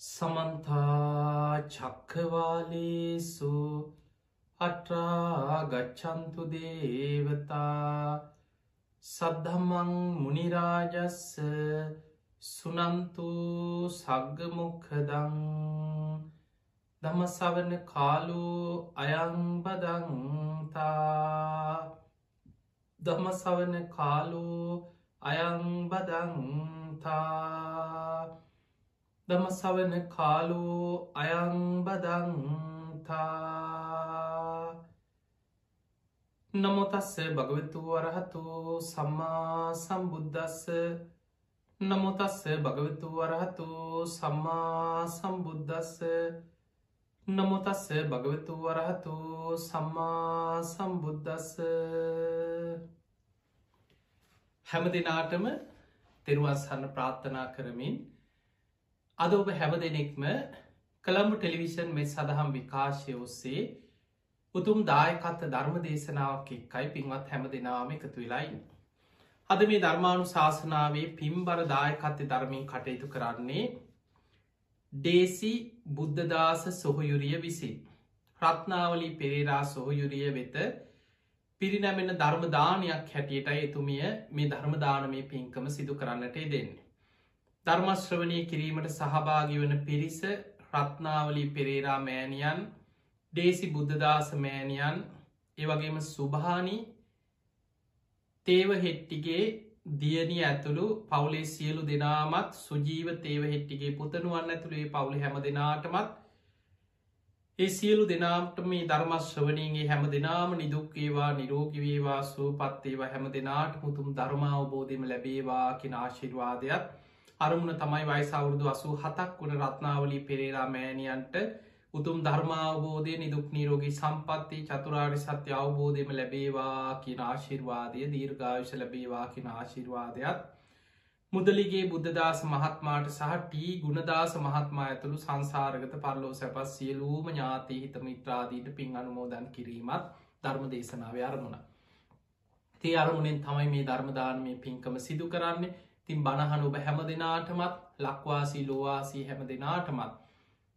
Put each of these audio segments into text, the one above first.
සමන්තා චක්කවාලේසු අට්‍රා ගච්චන්තු දේවතා සද්ධමං මුනිරාජස්ස සුනන්තු සග්ගමුක්හදං දමසවන කාලු අයංබදංතා දමසවන කාලු අයංබදංතා දමසවන කාලු අයංබදංතා නමුතස්ස භගවතු වරහතු සම්මා සම්බුද්ධස්ස නමුතස්ස භගවතු වරහතු සම්මා සම්බුද්ධස්ස නමුතස්ස භගවතු වරහතු සම්මා සම්බුද්ධස්ස හැම දෙනාටම තෙරුවත්සන්න ප්‍රාර්ථනා කරමින් අද ඔබ හැම දෙනෙක්ම කළම්බු ටෙලිවිෂන් මෙ සඳහම් විකාශය ඔස්සේ උතුම් දායකත්ත ධර්ම දේශනාවක් එක්කයි පින්වත් හැම දෙනාම එකතු වෙලායින්න. අද මේ ධර්මාණු ශාසනාවේ පිම්බර දායකත්ත ධර්මින් කටයුතු කරන්නේ ඩේසි බුද්ධදාස සොහයුරිය විසින්. රත්නාවලි පෙරේරා සොහයුරිය වෙත පිරිනැමෙන ධර්මදානයක් හැටියට එතුමිය මේ ධර්මදානමය පින්කම සිදු කරන්නට දෙන්නේ. ධර්මශ්‍රවනය කිරීමට සහභාගි වන පිරිස රත්නාවලී පෙරේරා මෑණියන් දේසි බුද්ධදාස මෑණියන් ඒවගේම සුභානි තේව හෙට්ටිගේ දියනී ඇතුළු පවුලේ සියලු දෙනාමත් සුජීව තේව හෙට්ටිගේ පුතනුවන්න ඇතුළේ පවුලි හැම දෙනාටමත් ඒ සියලු දෙනාට මේ ධර්මශ්‍රවනීගේ හැම දෙනාම නිදුක්කේවා නිරෝගිවේවා සූපත්තේවා හැම දෙනාට මුතුම් ධර්මාවබෝධම ලැබේවා කියෙන ආශිර්වාදයක් අරමුණ තමයි වයිසවුරුදු අසූ හතක් වන රත්නාවලී පෙරේරා මෑණියන්ට උතුම් ධර්මාවබෝධය නිදුක් නීරෝගී සම්පත්ති චතුරාරි සත්‍ය අවබෝධයම ලැබේවා කියන ආශිර්වාදය දීර්ඝාවිශ ලැබේවා කියන ආශිර්වාදයක් මුදලිගේ බුද්ධදාස මහත්මාට සහ ටී ගුණදාස මහත්මා ඇතුළු සංසාරගත පරලෝ සැපස් සියලූම ඥාතී හිත මිත්‍රාදීට පින් අනුමෝදන් කිරීමත් ධර්ම දේශනාව අරමුණ. තේ අරමුණෙන් තමයි මේ ධර්මදානමය පින්කම සිදු කරන්නේ තින් බණහන ඔබ හැම දෙනාටමත් ලක්වාසී ලෝවාසී හැම දෙනාටමත්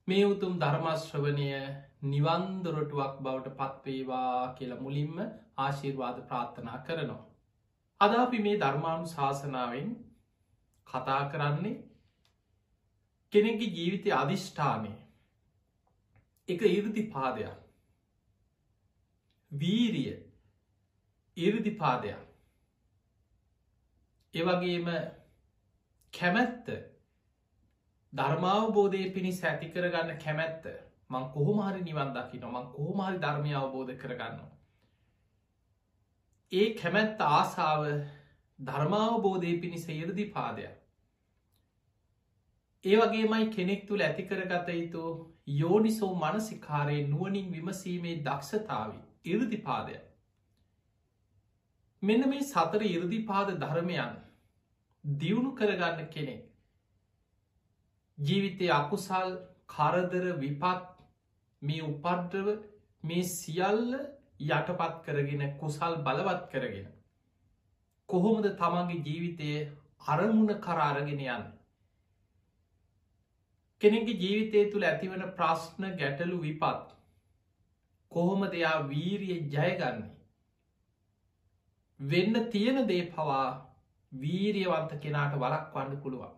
මේ උතුම් ධර්මශ්‍රවනය නිවන්දොරටුවක් බවට පත්වේවා කියල මුලින්ම ආශීර්වාද ප්‍රාර්ථනා කරනවා. අද අපි මේ ධර්මාණු ශාසනාවෙන් කතා කරන්නේ කෙනෙකි ජීවිතය අධිෂ්ඨානය එක ඉරදිපාදයක් වීරිය ඉරදිපාදයක් ඒවගේම කැමැත්ත ධර්මාවබෝධය පිණිස් ඇති කරගන්න කැමැත්ත මං කොහොමහරි නිවන් දකි නොමං කොහොමහරි ධර්මය අවබෝධ කරගන්න. ඒ කැමැත්ත ආසාව ධර්මාවබෝධය පිණිස ඉරදි පාදයක්. ඒ වගේමයි කෙනෙක් තුළ ඇතිකරගත යුතු යෝනිසෝ මනසිකාරයේ නුවනින් විමසීමේ දක්ෂතාව ඉරදිපාදයක්. මෙන්න මේ සතර ඉරදිපාද ධර්මයන් දියුණු කරගන්න කෙනෙක්. ජීවිතය අකුසල් කරදර විපත් මේ උපද්‍රව මේ සියල්ල යටපත් කරගෙන කුසල් බලවත් කරගෙන කොහොමද තමන්ගේ ජීවිතය අරමුණ කරාරගෙන යන්න? කෙනෙගේ ජීවිතය තුළ ඇතිවන ප්‍රශ්න ගැටලු විපත් කොහොම දෙයා වීරිය ජයගන්නේ? වෙන්න තියෙන දේ පවා වීරියවන්ත කෙනාට වලක් වන්න පුළුවන්.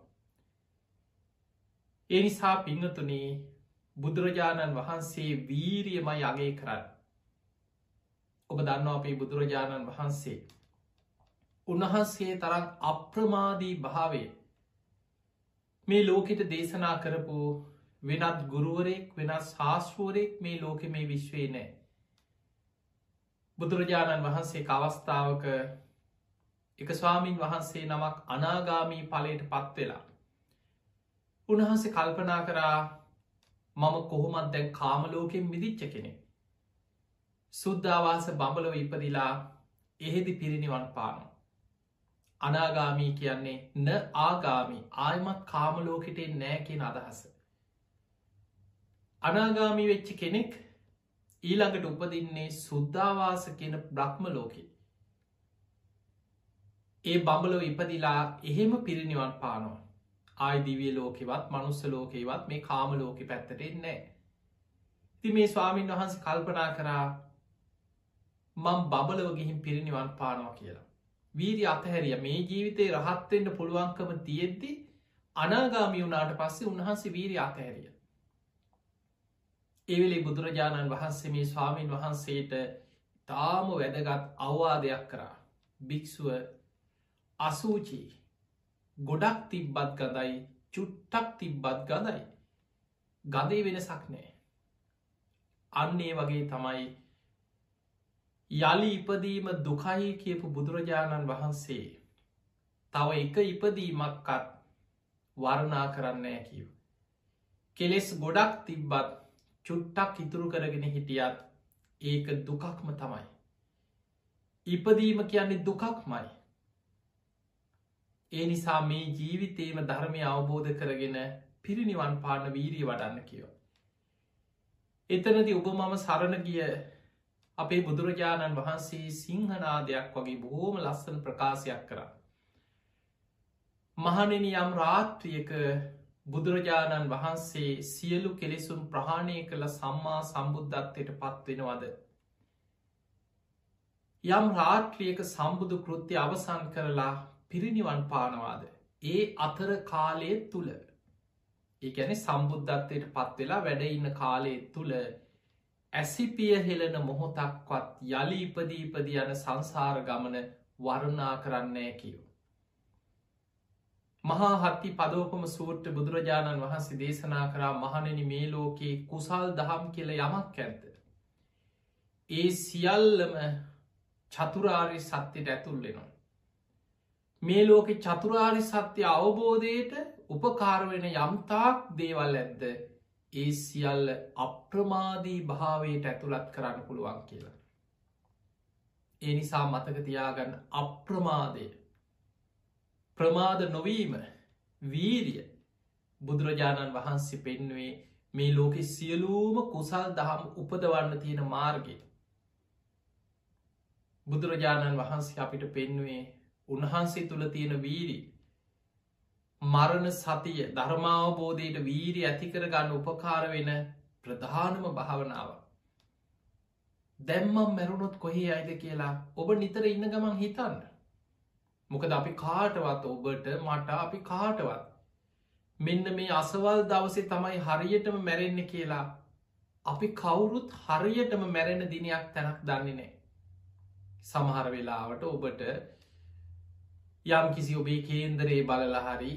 එනිසා පිංහතුනේ බුදුරජාණන් වහන්සේ වීරියම යගේ කරන්න. ඔබ දන්නවා අපේ බුදුරජාණන් වහන්සේ. උන්වහන්සේ තරම් අප්‍රමාදී භාවය මේ ලෝකෙට දේශනා කරපු වෙනත් ගුරුවරෙක් වෙනස් ශාස්ෘුවරෙක් මේ ලෝකෙ මේ විශ්වේ නෑ. බුදුරජාණන් වහන්සේ අවස්ථාවක එක ස්වාමීන් වහන්සේ නමක් අනාගාමී පලට පත්වෙලා. උන්වහන්සේ කල්පනා කරා මම කොහොමත් දැන් කාමලෝකෙන් මිදිච්ච කෙනෙ. සුද්ධවාස බඹලව ඉපදිලා එහෙදි පිරිනිවන් පානු. අනාගාමී කියන්නේ න ආගාමි ආයමත් කාමලෝකෙටේ නෑ කියෙන අදහස. අනාගාමී වෙච්ච කෙනෙක් ඊළඟට උපදින්නේ සුද්ධවාස කියන බ්‍රහ්ම ලෝකෙ. ඒ බඹලව ඉපදිලා එහෙම පිරිනිවන් පානවා. ආයිදිවිය ලෝකෙවත් මනුස්ස ලෝකෙවත් මේ කාම ලෝක පැත්තට එන්නේ ති මේ ස්වාමීන් වහන්ස කල්පනා කරා මං බබලව ගිහින් පිරිනිවන් පානවා කියලා. වීරි අතහැරිය මේ ජීවිතේ රහත්තෙන්ට පුළුවන්කම තියෙද්දි අනාගාමි වුණට පස්සේ උන්වහන්සේ වීරි අතහැරිය. එවෙලේ බුදුරජාණන් වහන්සේ මේ ස්වාමීන් වහන්සේට තාම වැදගත් අවවාදයක් කරා. භික්‍ෂුව අසූචී ගොඩක් තිබ්බත් ගදයි චුට්ටක් තිබ්බත් ගදයි. ගදේ වෙනසක් නෑ. අන්නේ වගේ තමයි යළි ඉපදීම දුකයි කියපු බුදුරජාණන් වහන්සේ තව එක ඉපදීමක්කත් වර්ණා කරන්න කිව්. කෙලෙස් ගොඩක් තිබ්බත් චුට්ටක් ඉතුරු කරගෙන හිටියත් ඒක දුකක්ම තමයි. ඉපදීම කියන්නේ දුකක්මයි. ඒ නිසා මේ ජීවිතේම ධර්මය අවබෝධ කරගෙන පිරිනිවන් පාන වීරිය වඩන්න කියෝ. එතනති ඔබ මම සරණ ගිය අපේ බුදුරජාණන් වහන්සේ සිංහනාදයක් වගේ බොහෝම ලස්සන ප්‍රකාශයක් කර. මහනෙන යම් රාත්‍රියක බුදුරජාණන් වහන්සේ සියලු කෙලෙසුම් ප්‍රහාණය කළ සම්මා සම්බුද්ධත්වයට පත්වෙනවද. යම් රාත්‍රියක සම්බුදු කෘත්‍ය අවසන් කරලා පිරිනිවන් පානවාද. ඒ අතර කාලය තුළ ඒඇන සම්බුද්ධත්වයට පත්වෙලා වැඩඉන්න කාලය තුළ ඇසිපිය හෙලන මොහොතක්වත් යළි ඉපදීපද යන සංසාර ගමන වරුණා කරන්නේ කියෝ. මහා හත්ති පදෝපම සූට්‍ර බුදුරජාණන් වහන්සේ දේශනා කරා මහණනි මේ ලෝකයේ කුසල් දහම් කියල යමක් ඇත්ත. ඒ සියල්ලම චතුරාරි සත්‍යයට ඇතුල්ලෙනවා. මේ ලෝක චතුරාරි සත්‍ය අවබෝධයට උපකාරවෙන යම්තාක් දේවල් ඇද්ද ඒ සියල්ල අප්‍රමාදී භාවයට ඇතුළත් කරන්න පුළුවන් කියලා. ඒ නිසා මතකතියාගන්න අප්‍රමාදය ප්‍රමාද නොවීම වීරිය බුදුරජාණන් වහන්සේ පෙන්වේ මේ ලෝකෙ සියලූම කුසල් දහම් උපදවන්න තියෙන මාර්ගය. බුදුරජාණන් වහන්සේ අපිට පෙන්වේ උන්වහන්සේ තුළ තියෙන වීරි මරණ සතිය ධර්මාවබෝධයට වීරි ඇතිකර ගන්න උපකාර වෙන ප්‍රධානම භාවනාව. දැම්මම් මැරුණොත් කොහේ අයිද කියලා ඔබ නිතර ඉන්න ගමන් හිතන්න. මොකද අපි කාටවත් ඔබට මට අපි කාටවත්. මෙන්න මේ අසවල් දවසේ තමයි හරියටම මැරෙන්න කියලා අපි කවුරුත් හරියටම මැරෙන දිනයක් තැනක් දන්නේ නෑ. සමහර වෙලාවට ඔබට යම් කිසි ඔබේ කේන්දරේ බලල හරි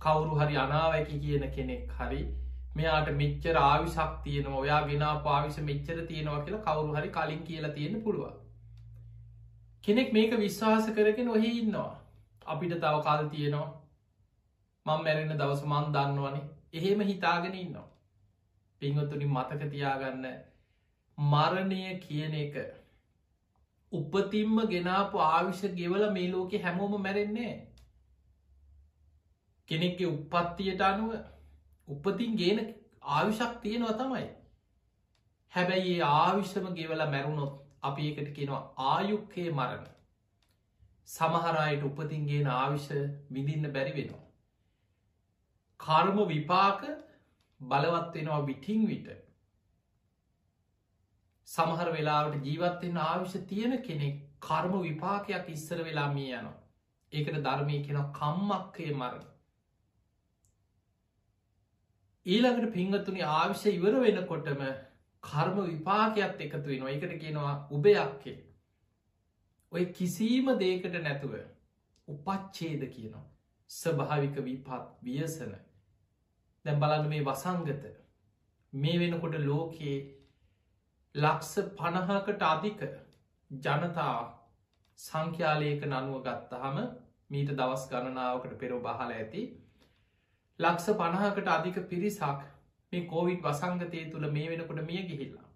කවුරු හරි අනාවැකි කියන කෙනෙක් හරි මෙයාට මෙච්චර ආවිශක් තියන ඔයා ගෙනා පාවිස මෙච්චර තියෙනවා කියලා කවුරු හරි කලින් කියලා තියෙන පුළුවන්. කෙනෙක් මේක විශ්වාස කරගෙන ඔහෙ ඉන්නවා. අපිට තව කල් තියෙනවා. මං මැරෙන දවස මන් දන්නවනේ. එහෙම හිතාගෙන ඉන්නවා. පිංහොතුනි මතක තියාගන්න මරණය කියන එක උපතින්ම ගෙනාපු ආවිෂ ගෙවල මේ ලෝකෙ හැමෝම මැරෙන්නේ කෙනෙක්ගේ උපත්තියට අනුව උපතින් ගේන ආවිශක් තියෙනවා තමයි. හැබැයි ඒ ආවිශ්‍යම ගෙවල මැරුණොත් අපි එකට කෙනවා ආයුක්කේ මරණ. සමහරයට උපතින්ගේ ආවිෂ විඳින්න බැරි වෙනවා. කර්ම විපාක බලවත් වෙනවා විටිං විට. සමහර වෙලාවට ජීවත්වෙන් ආවිශ තියෙන කෙනෙක් කර්ම විපාකයක් ඉස්සර වෙලා මිය යනවා. ඒකට ධර්මය කෙන කම්මක්කය මරණ. ඊළඟට පිංහතුනි ආවිශ්‍ය ඉවර වෙනකොටම කර්ම විපාකයක් එකතු වෙනවා එකට කියනවා උබයක්කේ. ඔය කිසිීම දේකට නැතුව උපච්චේද කියනවා. ස්භාවික විපත් වියසන දැම් බලන්න මේ වසංගත මේ වෙනකොට ලෝකයේ ලක්ස පණහාකට අධික ජනතා සංඛ්‍යාලයක නනුව ගත්තහම මීට දවස් ගණනාවකට පෙරෝ බහල ඇති ලක්ස පණහාකට අධික පිරිසක් මේ කෝවිඩ් වසංගතය තුළ මේ වෙනකොට මිය ගිහිල්ලා.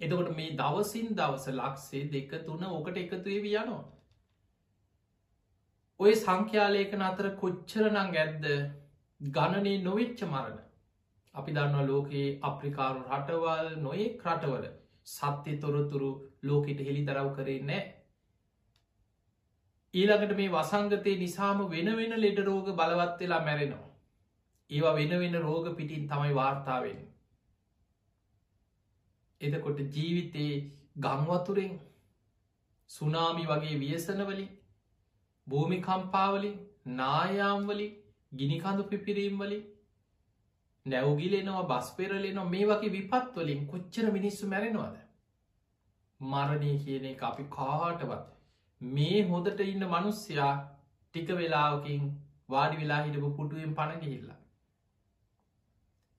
එතකොට මේ දවසින් දවස ලක්සේ දෙක තුන ඕකට එකතුවේ යනවා. ඔය සංඛ්‍යාලයක අතර කොච්චරනං ඇද්ද ගණනේ නොවෙච්ච මරණ අපි දන්නවා ලෝකයේ අප්‍රිකාරු රටවල් නොයෙක් රටවල සත්‍ය තොරතුරු ලෝකෙට හෙළි දරව් කරේ නෑ ඊළඟට මේ වසංගතය නිසාම වෙන වෙන ලෙඩ රෝග බලවත් වෙලා මැරෙනවා. ඒවා වෙන වෙන රෝග පිටින් තමයි වාර්තාාවෙන්. එදකොට ජීවිතයේ ගංවතුරෙන් සුනාමි වගේ වියසනවලින් භූමි කම්පාවලින් නායාම්වලින් ගිනිකඳු පිපිරීම්වලින් නැවගිලෙනවා බස් පෙරලෙනවා මේ වගේ විපත්වලින් කොච්චර මිනිස්සු මැරෙනවාද? මරණය කියන එක අපි කාටවත් මේ හොදට ඉන්න මනුස්්‍යයා ටික වෙලාවකින් වාඩි වෙලා හිටපු පුටුවෙන් පණගිහිල්ලා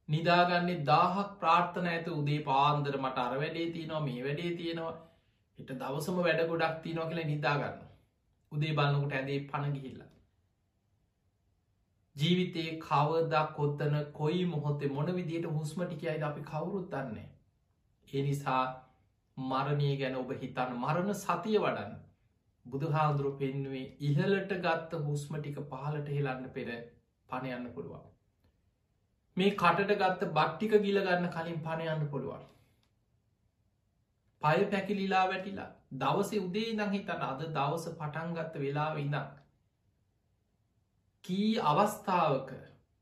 නිදාගන්නේ දාහක් ප්‍රාර්ථන ඇත උදේ පාන්දර මට අර වැඩේ තියෙනවා මේ වැඩේ තියෙනවා. හිට දවසම වැඩ ගොඩක් තියනවා කියලා නිදාගන්න. උදේ බලන්නකට ඇදේ පණගිහිල්ල ජීවිතයේ කවදක් කොත්තන කොයි මොහොතේ මොන විදියට හුස්මටිකයයිද අපි කවුරුත් දන්නේ ඒ නිසා මරණය ගැන ඔබ හිතන්න මරණ සතිය වඩන්න. බුදු හාදුරු පෙන්නුවේ ඉහලට ගත්ත හුස්ම ටික පහලට හෙලන්න පෙර පණයන්න පුළුවන්. මේ කටට ගත්ත බට්ටික ගිලගන්න කලින් පණයන්න පුළුවන්. පය පැකිලිලා වැටිලා දවස උදේ ඉඳං හිතන්න අද දවස පටන්ගත්ත වෙලා ඉඳක් කී අවස්ථාවක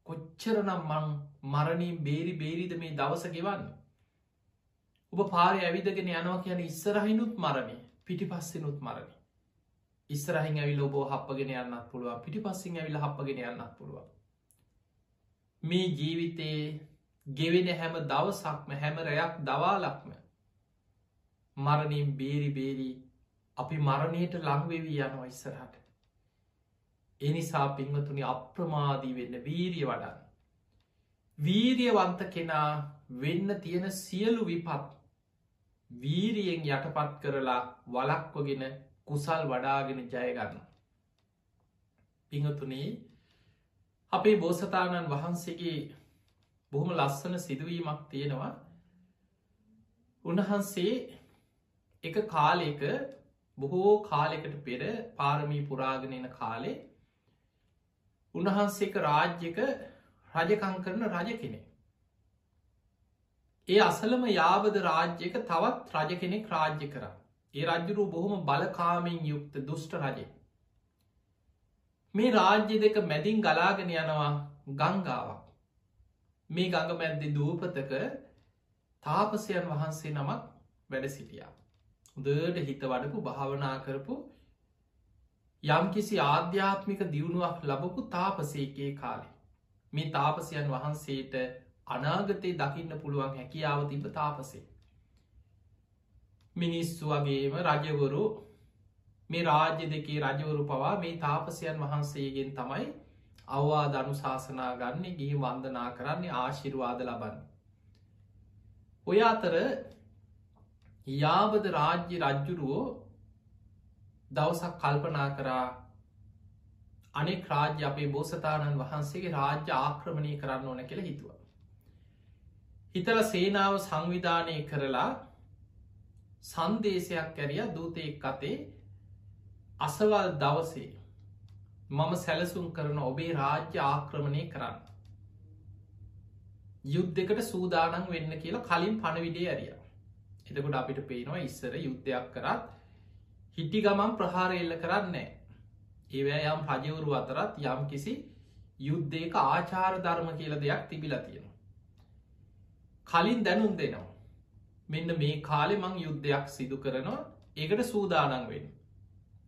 කොච්චරනම් මං මරණින් බේරි බේරිද මේ දවස ගෙවන්න? ඔබ පාරය ඇවිදගෙන යනවා කියන ඉස්සරහිනුත් මරණය පිටි පස්සෙනුත් මරණ ඉස්සරහින් ඇවිල ඔබෝ හපගෙන යන්නත් පුළුව පිටි පස්සිං ඇවිල හපගෙන යන්නත් පුළුව මේ ජීවිතයේ ගෙවෙන හැම දවසක්ම හැමරයක් දවාලක්ම මරණින් බේරි බේරී අපි මරණයට ලංවෙවී යනවා ඉස්සරහට. එනිසා පින්වතුනි අප්‍රමාදී වෙන්න වීරිය වඩන්න වීරියවන්ත කෙනා වෙන්න තියෙන සියලු විපත් වීරියෙන් යටපත් කරලා වලක්වගෙන කුසල් වඩාගෙන ජයගන්න. පිහතුනේ අපේ බෝසතාණන් වහන්සේගේ බොහොම ලස්සන සිදුවීමක් තියෙනවා උන්වහන්සේ එක කාලෙක බොහෝ කාලෙකට පෙර පාරමී පුරාගෙනන කාලේ උන්වහන්සේක රාජ්‍යක රජකං කරන රජ කෙනෙ ඒ අසලම යාබද රාජ්‍යක තවත් රජ කෙනෙක් රාජ්‍ය කර. ඒ රජ්ජුරු බොහොම බලකාමෙන් යුක්ත දුෂ්ට රජය මේ රාජ්‍ය දෙක මැදින් ගලාගෙන යනවා ගංගාවක්. මේ ගඟ මැද්දි දූපතක තාපසයන් වහන්සේ නමක් වැඩ සිටියා. උදට හිත වඩපු භාවනා කරපු යම් කිසි ආධ්‍යාත්මික දියුණුවක් ලබපු තාපසේකේ කාලේ මේ තාපසයන් වහන්සේට අනාගතයේ දකින්න පුළුවන් හැකියාව තිබ තාපසේ. මිනිස්සු වගේම රජවරු මේ රාජ්‍ය දෙකේ රජවරු පවා මේ තාපසයන් වහන්සේගෙන් තමයි අවවා දනු ශාසනා ගන්න ගිහි වන්දනා කරන්නේ ආශිරවාද ලබන්න. ඔය අතර යාබද රාජ්‍ය රජ්ජුරුවෝ දවසක් කල්පනා කරා අනෙක් රාජ්‍ය අපේ බෝසතාණන් වහන්සේගේ රාජ්‍ය ආක්‍රමණය කරන්න ඕන කියලා හිතුව. හිතල සේනාව සංවිධානය කරලා සන්දේශයක් ඇරිය දූතයෙක් අතේ අසවල් දවසේ මම සැලසුම් කරන ඔබේ රාජ්‍ය ආක්‍රමණය කරන්න. යුද්ධකට සූදානන් වෙන්න කියලා කලින් පණවිඩේ ඇරිය. එතකොට අපිට පේනවා ඉස්සර යුද්ධයක් කරත් හිටි ගමන් ප්‍රහාර එල්ල කරන්නේ. ඒවෑ යම් රජවරු අතරත් යම් කිසි යුද්ධයක ආචාර ධර්ම කියල දෙයක් තිබිලා තියෙන. කලින් දැනුම් දෙනවා. මෙන්න මේ කාලෙ මං යුද්ධයක් සිදු කරනවා ඒකට සූදානන් වෙන්.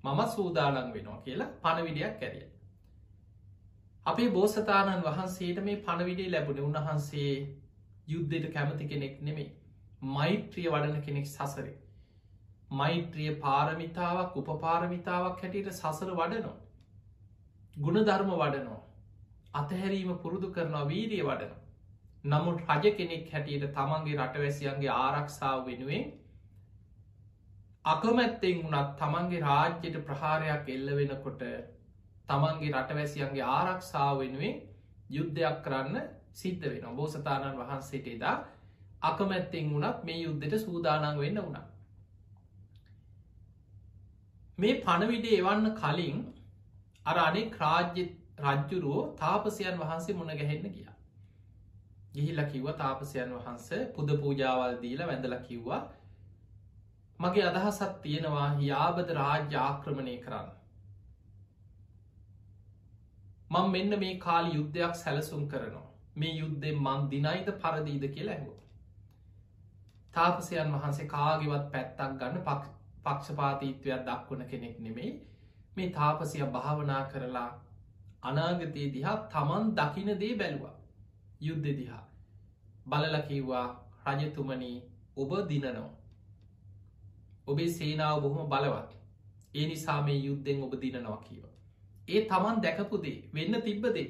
මම සූදානන් වෙනවා කියලා පණවිඩයක් ඇරිය. අපේ බෝසතාණන් වහන්සේට මේ පණවිඩේ ලැබුණ උන්වහන්සේ යුද්ධයට කැමති කෙනෙක් නෙමේ මෛත්‍රිය වඩන කෙනෙක් සසරේ. මෛත්‍රිය පාරමිතාවක් උපපාරමිතාවක් හැටියට සසර වඩනවා. ගුණධර්ම වඩනවා. අතහැරීම පුරුදු කරනවා වීරිය වඩනවා. නමුත් රජ කෙනෙක් හැටියට තමන්ගේ රටවැසියන්ගේ ආරක්ෂාව වෙනුවෙන් අකමැත්තෙන් වුණත් තමන්ගේ රාජ්‍යයට ප්‍රහාරයක් එල්ල වෙනකොට තමන්ගේ රටවැසියන්ගේ ආරක්ෂාව වෙනුවෙන් යුද්ධයක් කරන්න සිද්ධ වෙන බෝසතාණන් වහන්සේට එදා අකමැත්තෙන් වුණත් මේ යුද්ධයට සූදානන් වෙන්න වුණා මේ පණවිඩ එවන්න කලින් අර අනෙක් රාජ්‍ය රජ්ජුරුවෝ තාපසයන් වහන්සේ මුණ ගැහෙන්න ගියා. ගිහිල්ල කිව්ව තාපසයන් වහන්ස පුද පූජාවල් දීල වැඳල කිව්වා මගේ අදහසත් තියෙනවා යාබද රාජ්‍ය ආක්‍රමණය කරන්න. මං මෙන්න මේ කාලි යුද්ධයක් සැලසුම් කරනවා. මේ යුද්ධෙ මං දිනයිද පරදීද කියලා ඇහෝ. තාපසයන් වහන්සේ කාගෙවත් පැත්තක් ගන්න පක්ෂපාතීත්වයක් දක්වන කෙනෙක් නෙමෙයි. මේ තාපසය භාවනා කරලා අනාගතයේ දිහා තමන් දකින දේ බැලුවා. යුද්ධ දිහා. බලලකිව්වා රජතුමනී ඔබ දිනනවා. ඔබේ සේනාව බොහොම බලවත්. ඒ නිසා මේ යුද්ධෙන් ඔබ දිනනවා කියව ඒ තමන් දැකපුදේ වෙන්න තිබ්බදේ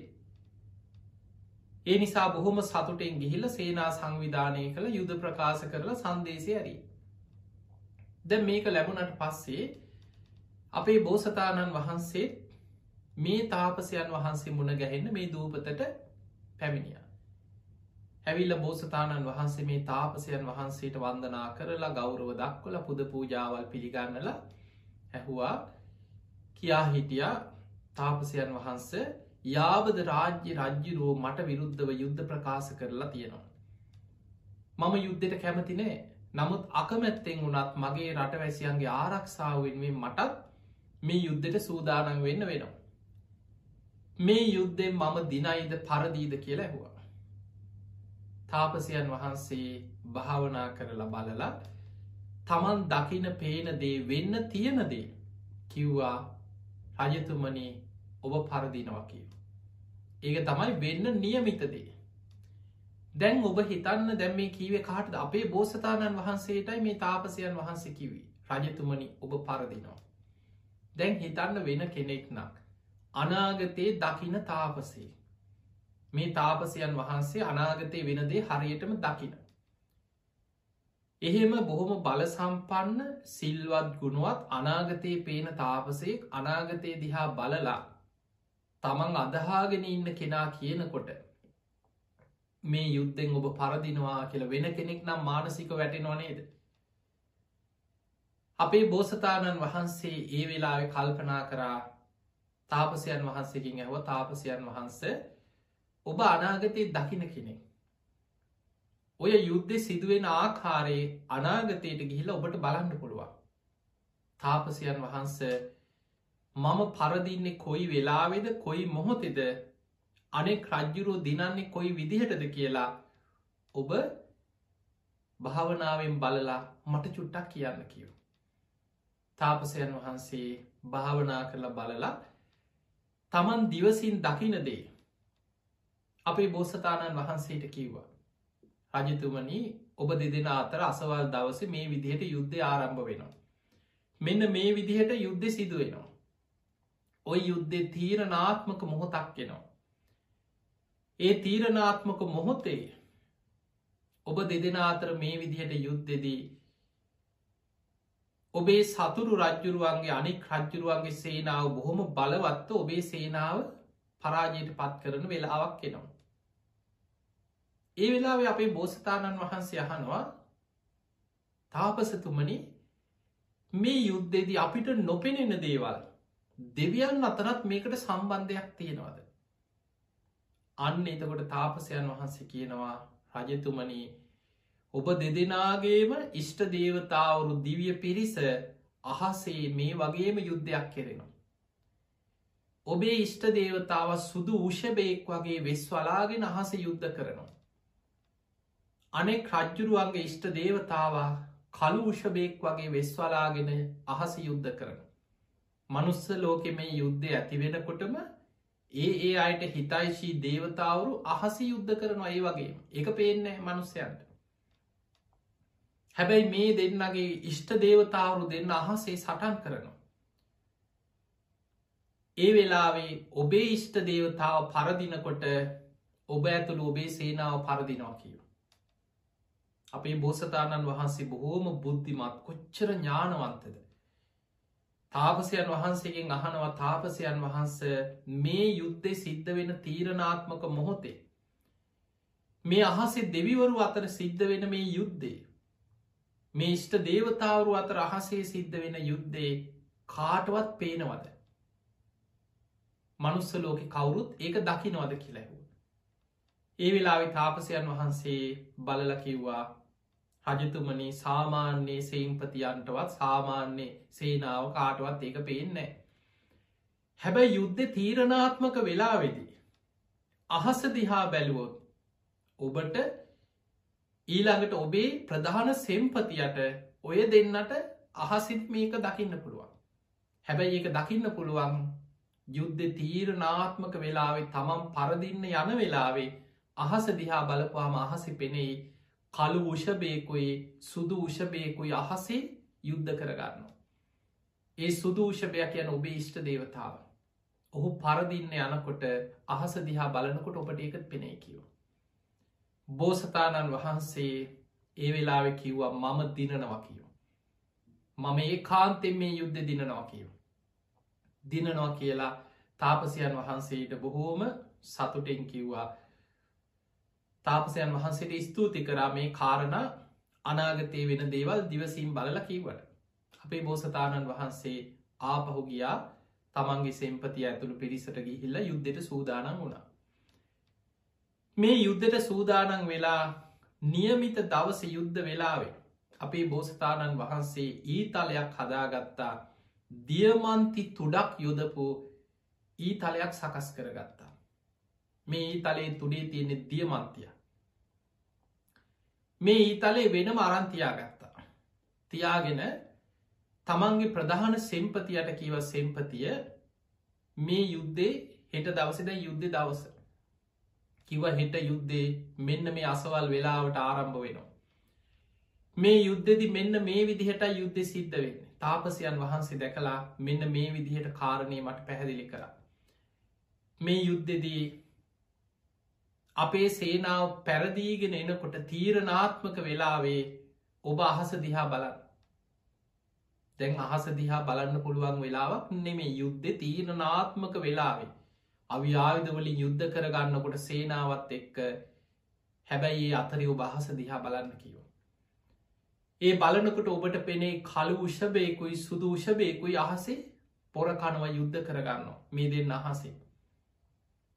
ඒ නිසා බොහොම සතුටෙන් ගිහිල සේනා සංවිධානය කළ යුද ප්‍රකාශ කරලා සන්දේශය ඇරී. ද මේක ලැබුණට පස්සේ අපේ බෝසතාණන් වහන්සේ මේ තාපසයන් වහන්සේ මුණ ගැහෙන්න මේ දූපතට පැමිණිය. ඇවිල්ල බෝසතාණන් වහන්සේ මේ තාපසයන් වහන්සේට වන්දනා කරලා ගෞරව දක්වල පුද පූජාවල් පිළිගන්නල ඇහුවා කියා හිටිය තාපසයන් වහන්සේ යාබද රාජ්‍ය රජ්ජිරුවෝ මට විරුද්ධව යුද්ධ ප්‍රකාශ කරලා තියෙනවා. මම යුද්ධයට කැමතිනේ නමුත් අකමැත්තෙන් වුනත් මගේ රටවැසියන්ගේ ආරක්ෂාව වෙනුවෙන් මටත් මේ යුද්ධයට සූදානන් වෙන්න වෙනවා. මේ යුද්ධෙන් මම දිනයිද පරදීද කියලා ඇහුවා. තාපසයන් වහන්සේ භාවනා කරලා බලලා තමන් දකින පේන දේ වෙන්න තියෙනදේ කිව්වා රජතුමනී ඔබ පරදිනවා කියව. ඒක තමයි වෙන්න නියමිතදේ. දැන් ඔබ හිතන්න දැම් මේ කීවේ කාටද අපේ බෝසතාණන් වහන්සේටයි මේ තාපසයන් වහන්සේ කිවී රජතුමනි ඔබ පරදිනවා. දැන් හිතන්න වෙන කෙනෙක්නක්. අනාගතයේ දකින තාපසේ. මේ තාපසයන් වහන්සේ අනාගතය වෙනදේ හරියටම දකින. එහෙම බොහොම බලසම්පන්න සිල්වත් ගුණුවත් අනාගතයේ පේන තාපසයෙක් අනාගතය දිහා බලලා තමන් අදහාගෙන ඉන්න කෙනා කියනකොට මේ යුද්ධෙන් ඔබ පරදිනවා කියල වෙන කෙනෙක් නම් මානසික වැටෙනවා නේද? අපේ බෝසතාණන් වහන්සේ ඒ වෙලාවෙ කල්පනා කරා තාපසයන් වහන්සේකින් ඇහව තාපසයන් වහන්ස ඔබ අනාගතයේ දකින කෙනෙක්. ඔය යුද්ධ සිදුවෙන ආකාරයේ අනාගතයට ගිහිල ඔබට බලන්න පුළුවන්. තාපසයන් වහන්සේ මම පරදින්නේ කොයි වෙලාවෙද කොයි මොහොතෙද? අනෙක් රජ්ජුරුව දිනන්නේ කොයි විදිහටද කියලා ඔබ භාවනාවෙන් බලලා මට චුට්ටක් කියන්න කියව. තාපසයන් වහන්සේ භාවනා කරලා බලලා තමන් දිවසින් දකිනදේ අපේ බෝසතාණන් වහන්සේට කිව්වා. රජතුමනී ඔබ දෙදෙන අතර අසවල් දවස මේ විදිහට යුද්ධ ආරම්භ වෙනවා. මෙන්න මේ විදිහට යුද්ධ සිදුවෙනවා. ඔය යුද්ධෙ තීරනාත්මක මොහොතක් එෙනවා. ඒ තීරනාත්මක මොහොතේ ඔබ දෙදෙන අතර මේ විදිහට යුද්ධෙදී ඔබේ සතුරු රජ්ජුරුවන්ගේ අනික් රජ්ජුරුවන්ගේ සේනාව බොහොම බලවත්ත ඔබේ සේනාව පරාජයට පත් කරන වෙලාවක් එනවා. ඒ වෙලාව අපේ බෝසතාණන් වහන්සේ අහනවා තාපසතුමනි මේ යුද්ධෙදි අපිට නොපෙනෙන දේවල් දෙවියන් අතරත් මේකට සම්බන්ධයක් තියෙනවද. අන්න එතකොට තාපසයන් වහන්සේ කියනවා රජතුමනී ඔබ දෙදෙනගේම ඉෂ්ට දේවතාවරු දිවිය පිරිස අහසේ මේ වගේම යුද්ධයක් කෙරෙනවා. ඔබේ ඉෂ්ට දේවතාව සුදු උෂභයෙක් වගේ වෙස් වලාගෙන අහස යුද්ධ කරනවා. අනෙක් රජ්ජුරුවන්ගේ ඉෂ්ට දේවතාව කලු උෂභයෙක් වගේ වෙස්වලාගෙන අහස යුද්ධ කරන. මනුස්ස ලෝකෙ මේ යුද්ධය ඇතිවෙනකොටම ඒ ඒ අයට හිතයිශී දේවතාවරු අහසි යුද්ධ කරනවා ඒ වගේ එක පේන්නේ මනුස්සයන්ට. හැබැයි මේ දෙන්නගේ ඉෂ්ට දේවතාවරු දෙන්න අහසේ සටන් කරනවා. ඒ වෙලාවේ ඔබේ ඉෂ්ට දේවතාව පරදිනකොට ඔබ ඇතුළු ඔබේ සේනාව පරදිනවා කියව අපේ බෝසතාණන් වහන්සේ බොහෝම බුද්ධිමත් කොච්චර ඥානවන්තද. තාපසයන් වහන්සේගෙන් අහනවා තාපසයන් වහන්ස මේ යුද්ධෙ සිද්ධ වෙන තීරණාත්මක මොහොතේ. මේ අහසේ දෙවිවරු අතර සිද්ධ වෙන මේ යුද්ධේ. මේ ෂ්ට දේවතාවරු අතර අහසේ සිද්ධ වෙන යුද්ධේ කාටවත් පේනවද. මනුස්ස ලෝක කවුරුත් ඒක දකිනවද කියලැහු. ඒ වෙලාවෙ තාපසයන් වහන්සේ බලල කිව්වා රජතුමනි සාමාන්‍යයේ සේම්පතියන්ටවත් සාමාන්‍ය සේනාව කාටවත් ඒක පේන්නේ. හැබැයි යුද්ධ තීරණාත්මක වෙලා වෙදී. අහස දිහා බැලුවොත් ඔබට ඊළඟට ඔබේ ප්‍රධාන සෙම්පතියට ඔය දෙන්නට අහසිත් මේක දකින්න පුළුවන්. හැබැයි ඒක දකින්න පුළුවන් යුද්ධ තීරණාත්මක වෙලාවේ තමන් පරදින්න යන වෙලාවේ අහස දිහා බලපුවාම අහසි පෙනෙයි කළු උෂභයකුයි සුදු උෂභයකුයි අහසේ යුද්ධ කරගන්න. ඒ සුදූෂභයක් යන ඔබේ ඉෂ්ට දේවතාව. ඔහු පරදින්න යනකොට අහස දිහා බලනකොට ඔබට ඒකත් පෙනේ කියව. බෝසතාණන් වහන්සේ ඒ වෙලාවෙ කිව්වා මම දිනනවා කියව. මම ඒ කාන්තෙන් මේ යුද්ධ දිනනවා කියව. දිනනවා කියලා තාපසයන් වහන්සේට බොහෝම සතුටෙන් කිව්වා තාපසයන් වහන්සේට ස්තුති කරා මේ කාරණ අනාගතය වෙන දේවල් දිවසීම් බලල කීවට. අපේ බෝසතාණන් වහන්සේ ආපහු ගියා තමන්ගේ සෙම්පති ඇතුළු පිරිසට ගිහිල්ල යුද්ධයට සූදානන් වුණා. මේ යුද්ධට සූදානන් වෙලා නියමිත දවස යුද්ධ වෙලාවේ අපේ බෝසතාණන් වහන්සේ ඊතලයක් හදාගත්තා දියමන්ති තුඩක් යොදපු ඊතලයක් සකස් කරගත්තා. මේ ඊතලේ තුඩේ තියෙනෙ දියමන්තිය. මේ ඊතලේ වෙනම අරන්තියා ගත්තා. තියාගෙන තමන්ගේ ප්‍රධාන සෙම්පතියට කියව සෙම්පතිය මේ යුද්ධේ හෙට දවසද යුද්ධ දවස. කිව හෙට යුද්ධේ මෙන්න මේ අසවල් වෙලාවට ආරම්භ වෙනවා. මේ යුද්ධදි මෙන්න මේ විදිහට යුද්ධ සිද්ධ වෙන්න තාපසයන් වහන්සේ දැකලා මෙන්න මේ විදිහට කාරණය මට පැහැදිලි කර. මේ යුද්ධදී අපේ සේනාව පැරදීගෙන එනකොට තීරණාත්මක වෙලාවේ ඔබ අහස දිහා බලන්න. දැන් අහස දිහා බලන්න පුළුවන් වෙලාවක් නෙමේ යුද්ධ තීරණාත්මක වෙලාවේ. අවිආයුධවලින් යුද්ධ කරගන්නකොට සේනාවත් එක්ක හැබැයි ඒ අතරි ඔබ අහස දිහා බලන්න කියෝ. ඒ බලනකොට ඔබට පෙනේ කළු උෂභයකුයි සුදු උෂභයකුයි අහසේ පොරකණව යුද්ධ කරගන්න මේ දෙන්න අහසේ.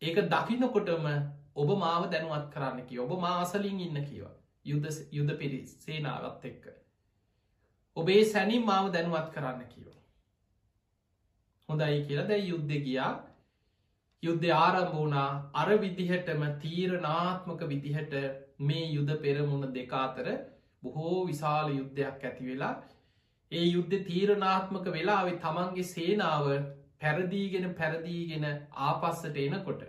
ඒක දකින්නකොටම ඔබ මාව දැනුවත් කරන්න කිය ඔබ මාසලින් ඉන්න කියව යුද යුද පිරි සේනාවත් එක්ක. ඔබේ සැනින් මාව දැනුවත් කරන්න කියව. හොඳයි කියලා. දැයි යුද්ධ ගියා. යුද්ධ ආරම්භ වුණා. අර විදිහටම තීරණාත්මක විදිහට මේ යුද පෙරමුණ දෙකාතර බොහෝ විශාල යුද්ධයක් ඇති වෙලා ඒ යුද්ධ තීරණාත්මක වෙලාවෙ තමන්ගේ සේනාව පැරදීගෙන පැරදීගෙන ආපස්සට එනකොට.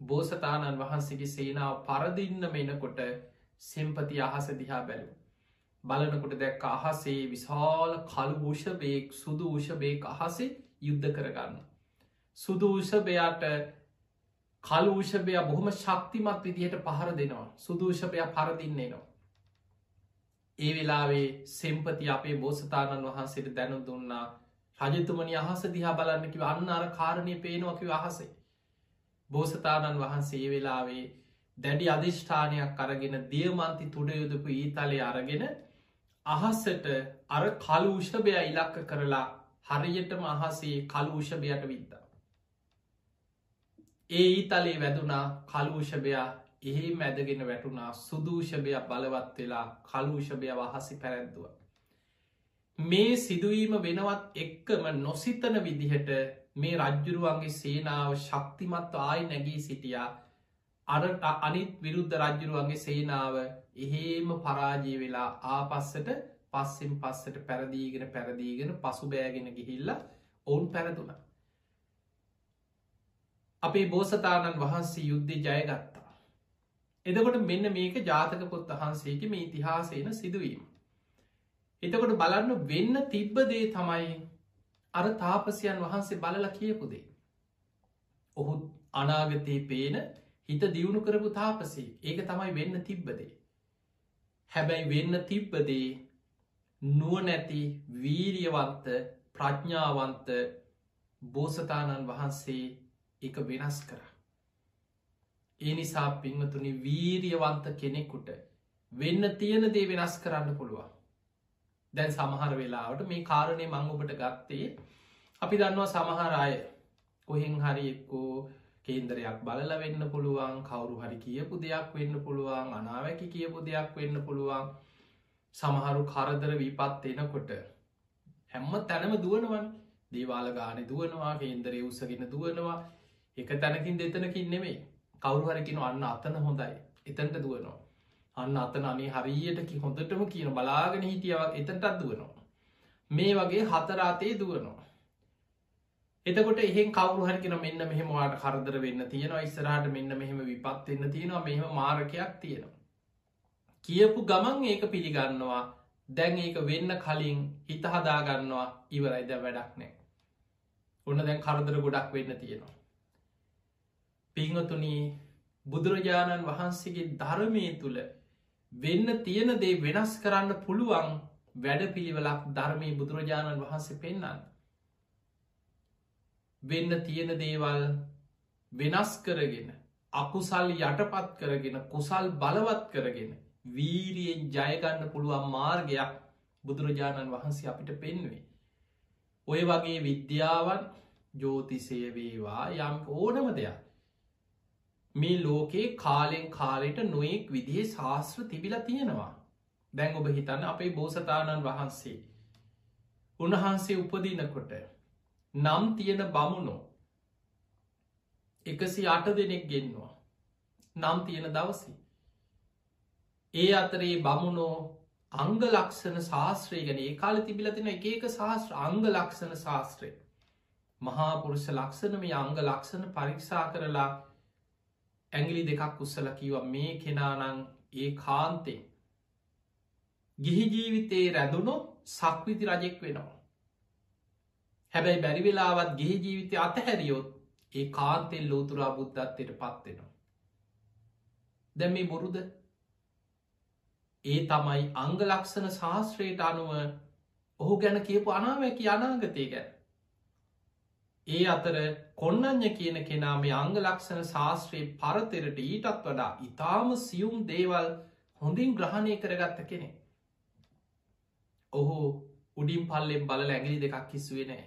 බෝසතාණන් වහන්සේගේ සේනාව පරදින්න මෙනකොට සෙම්පති අහස දිහා බැලු. බලනකොට දැක්ක අහසේ විශාල කළු භෂභයෙක් සුදු ෂභයෙක් අහසේ යුද්ධ කරගන්න. සුදු ෂභයාට කලූෂභය බොහොම ශක්තිමත් විදිහට පහර දෙනවා සුදූෂභය පරදින්නේ නවා. ඒ වෙලාවේ සෙම්පති අපේ බෝසතාණන් වහන්සේට දැනු දුන්නා රජතුමනි අහස දිහා බලන්නකිව අන්න අර කාරණය පේනවකිව අහසේ. බෝසතාණන් වහන්සේ වෙලාවේ දැඩි අධිෂ්ඨානයක් අරගෙන දියමන්ති තුඩයුදපු ඊතලය අරගෙන අහස්සට අර කලූෂභය ඉලක්ක කරලා හරියටම අහසේ කලූෂභයට විද්දා. ඒ ඊතලේ වැදුනා කලූෂභයා එහි මැදගෙන වැටුනා සුදූෂභය බලවත් වෙලා කලූෂභය වහසි පැරැද්දුව. මේ සිදුවීම වෙනවත් එක්කම නොසිතන විදිහට මේ රජ්ජුරුවන්ගේ සේනාව ශක්තිමත් ආයි නැගී සිටියා අරට අනිත් විරුද්ධ රජ්ජුරුවන්ගේ සේනාව එහෙම පරාජී වෙලා ආපස්සට පස්සෙන් පස්සට පැරදීගෙන පැරදීගෙන පසු බෑගෙන ගිහිල්ල ඔවුන් පැරදුන. අපේ බෝසතාණන් වහන්සේ යුද්ධ ජයගත්තා. එදකොට මෙන්න මේක ජාතක පොත් වහන්සේක මේ ඉතිහාසේන සිදුවීම. එතකොට බලන්න වෙන්න තිබ්බදේ තමයි අර තාපසයන් වහන්සේ බලල කියපුදේ. ඔහු අනාගතයේ පේන හිත දියුණු කරපු තාපසේ ඒක තමයි වෙන්න තිබ්බදේ. හැබැයි වෙන්න තිබ්බදේ නුවනැති වීරියවන්ත ප්‍රඥාවන්ත බෝසතාණන් වහන්සේ එක වෙනස් කර. ඒ නිසා පින්වතුනි වීරියවන්ත කෙනෙකුට වෙන්න තියෙන දේ වෙනස් කරන්න පුළුවන්. දැන් සමහර වෙලාවට මේ කාරණය මං ඔබට ගත්තේ අපි දන්නවා සමහර අය කොහෙන් හරි එක්කෝ කේන්දරයක් බලල වෙන්න පුළුවන් කවුරු හරි කියපු දෙයක් වෙන්න පුළුවන් අනාවැකි කියපු දෙයක් වෙන්න පුළුවන්. සමහරු කරදර විපත් එනකොට හැම්ම තැනම දුවනවන්. දේවාල ගාන දුවනවා කේන්දරේ උසගෙන දුවනවා. එක තැනකින් දෙතනකින් නෙමේ කවරුහරකින අන්න අතන හොඳයි. එතැන්ට දුවනවා. අන්න අතන අනේ හරියට කි හොඳටම කියන බලාගෙන හිටියාවක් එතටත් දුවනවා. මේ වගේ හතරාතේ දුවනවා. එතකොට එහෙන් කවරු හරිකෙන මෙන්න මෙහෙමවාට කරදර වෙන්න තියෙනවා ඉස්සරහට මෙන්න මෙහෙම විපත් වෙන්න තියෙනවා මෙහෙම මාරකයක් තියෙනවා. කියපු ගමන් ඒක පිළිගන්නවා දැන් ඒක වෙන්න කලින් හිත හදාගන්නවා ඉවරයිද වැඩක් නෑ. ඔන්න දැන් කරදර ගොඩක් වෙන්න තියෙනවා. පිංහතුනී බුදුරජාණන් වහන්සේගේ ධර්මය තුළ වෙන්න තියෙන දේ වෙනස් කරන්න පුළුවන් වැඩ පිළිවෙලක් ධර්මී බුදුරජාණන් වහන්සේ පෙන්න්න. වෙන්න තියෙන දේවල් වෙනස් කරගෙන අකුසල් යටපත් කරගෙන කුසල් බලවත් කරගෙන වීරියෙන් ජයගන්න පුළුවන් මාර්ගයක් බුදුරජාණන් වහන්සේ අපිට පෙන්වේ. ඔය වගේ විද්‍යාවන් ජෝතිසය වේවා යම් ඕනම දෙයක්. මේ ලෝකයේ කාලෙන් කාලෙට නොයෙක් විදිහේ ශාස්ත්‍ර තිබිල තියෙනවා. දැන් ඔබ හිතන්න අපේ බෝසතාණන් වහන්සේ. උන්වහන්සේ උපදිනකොට නම් තියෙන බමුණෝ එකසි අට දෙනෙක් ගෙන්නවා. නම් තියෙන දවසි. ඒ අතරේ බමුණෝ අංග ලක්ෂණ ශාස්ත්‍රය ගැන ඒ කාල තිබිල තින එක එක ශාස්ත්‍ර අංග ලක්ෂණ ශාස්ත්‍රය. මහාපුරුෂ ලක්ෂණ මේ අංග ලක්ෂණ පරීක්ෂා කරලා ඇගිලි දෙකක් උත්සල කිව මේ කෙනානං ඒ කාන්තේ. ගිහි ජීවිතයේ රැදුණු සක්විති රජෙක් වෙනවා. හැබැයි බැරිවෙලාවත් ගේ ජීවිතය අතහැරියොත් ඒ කාන්තෙල් ලෝතුරා බුද්ධත්වයට පත්වෙනවා. දැ මේ බොරුද ඒ තමයි අංගලක්ෂණ ශාස්ත්‍රයට අනුව ඔහු ගැන කියපු අනාවැකි අනාගතය ගැන. ඒ අතර කොන්නඥ කියන කෙනා මේ අංගලක්ෂණ ශාස්ත්‍රයේ පරතරට ඊටත් වඩා ඉතාම සියුම් දේවල් හොඳින් ග්‍රහණය කරගත්ත කෙනෙ. ඔහු උඩින් පල්ලෙන් බල ඇගිලි දෙකක් කිස්සුවේ නෑ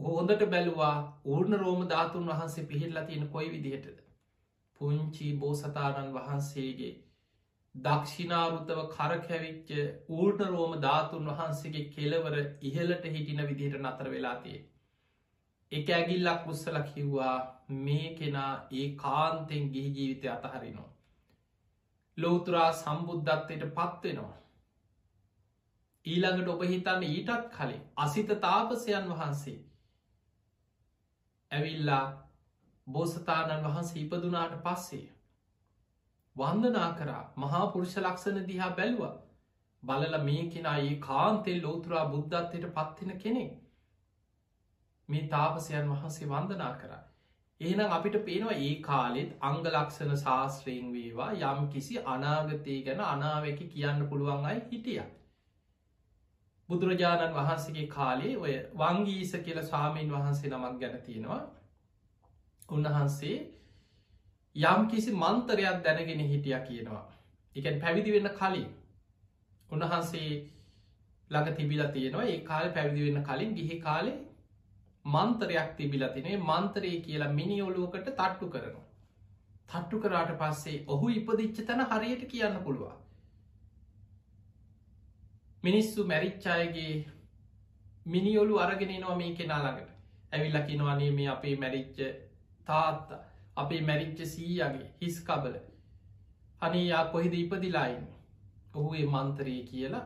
හෝදට බැලුවා ඌර්ණ රෝම ධාතුන් වහන්සේ පිහිල්ලා තියෙන කොයි විදිහටද. පුංචි බෝසතාණන් වහන්සේගේ දක්ෂිනාරුතව කරකැවිච්ච ඌර්ණ රෝම ධාතුන් වහන්සේගේ කෙලවර ඉහලට හිටින විදිහට නතර වෙලාතියේ. එක ඇගිල්ලක් උත්සල කිව්වා මේ කෙනා ඒ කාන්තෙන් ගිහි ජීවිතය අතහරිනවා. ලෝතුරා සම්බුද්ධත්වයට පත්වෙනවා. ඊළඟට ඔබ හිතන්න ඊටත් කලින් අසිත තාපසයන් වහන්සේ ඇවිල්ලා බෝසතාණන් වහන්සේ ඉපදුනාට පස්සේ. වන්දනා කරා මහා පුරුෂ ලක්ෂණ දිහා බැලුව බලල මේ කෙනා ඒ කාන්තෙල් ලෝතුරා බුද්ධත්වයට පත්වෙන කෙනෙ මේ තාපසයන් වහන්සේ වන්දනා කරා. එහෙනම් අපිට පේනවා ඒ කාලෙත් අංගලක්ෂණ ශාස්ත්‍රයෙන් වේවා යම් කිසි අනාගතය ගැන අනාවැකි කියන්න පුළුවන් අයි හිටිය. බුදුරජාණන් වහන්සේගේ කාලේ ඔය වංගීස කියල සාමීන් වහන්සේ නමක් ගැන තියෙනවා. උන්වහන්සේ යම් කිසි මන්තරයක් දැනගෙන හිටිය කියනවා. එකන් පැවිදි වෙන්න කලින්. උන්වහන්සේ ළඟ තිබිල තියෙනවා. ඒ කාල පැවිදි වෙන්න කලින් ගිහි කාලේ මන්තරයක් තිබිල තිනේ මන්තරය කියලා මිනිියොලුවකට තට්ටු කරනවා. තට්ටු කරාට පස්සේ ඔහු ඉපදිච්ච තැන හරියට කියන්න පුළුවන්. මිනිස්සු මැරිච්චායගේ මිනිියොලු අරගෙන නවා මේ කෙනා ළඟට. ඇවිල්ලකිනවානේ මේ අපේ මැරිච්ච තාත්තා අපේ මැරිච්ච සීයගේ හිස් කබල. අනයා කොහෙද ඉපදිලායින් ඔහුේ මන්තරය කියලා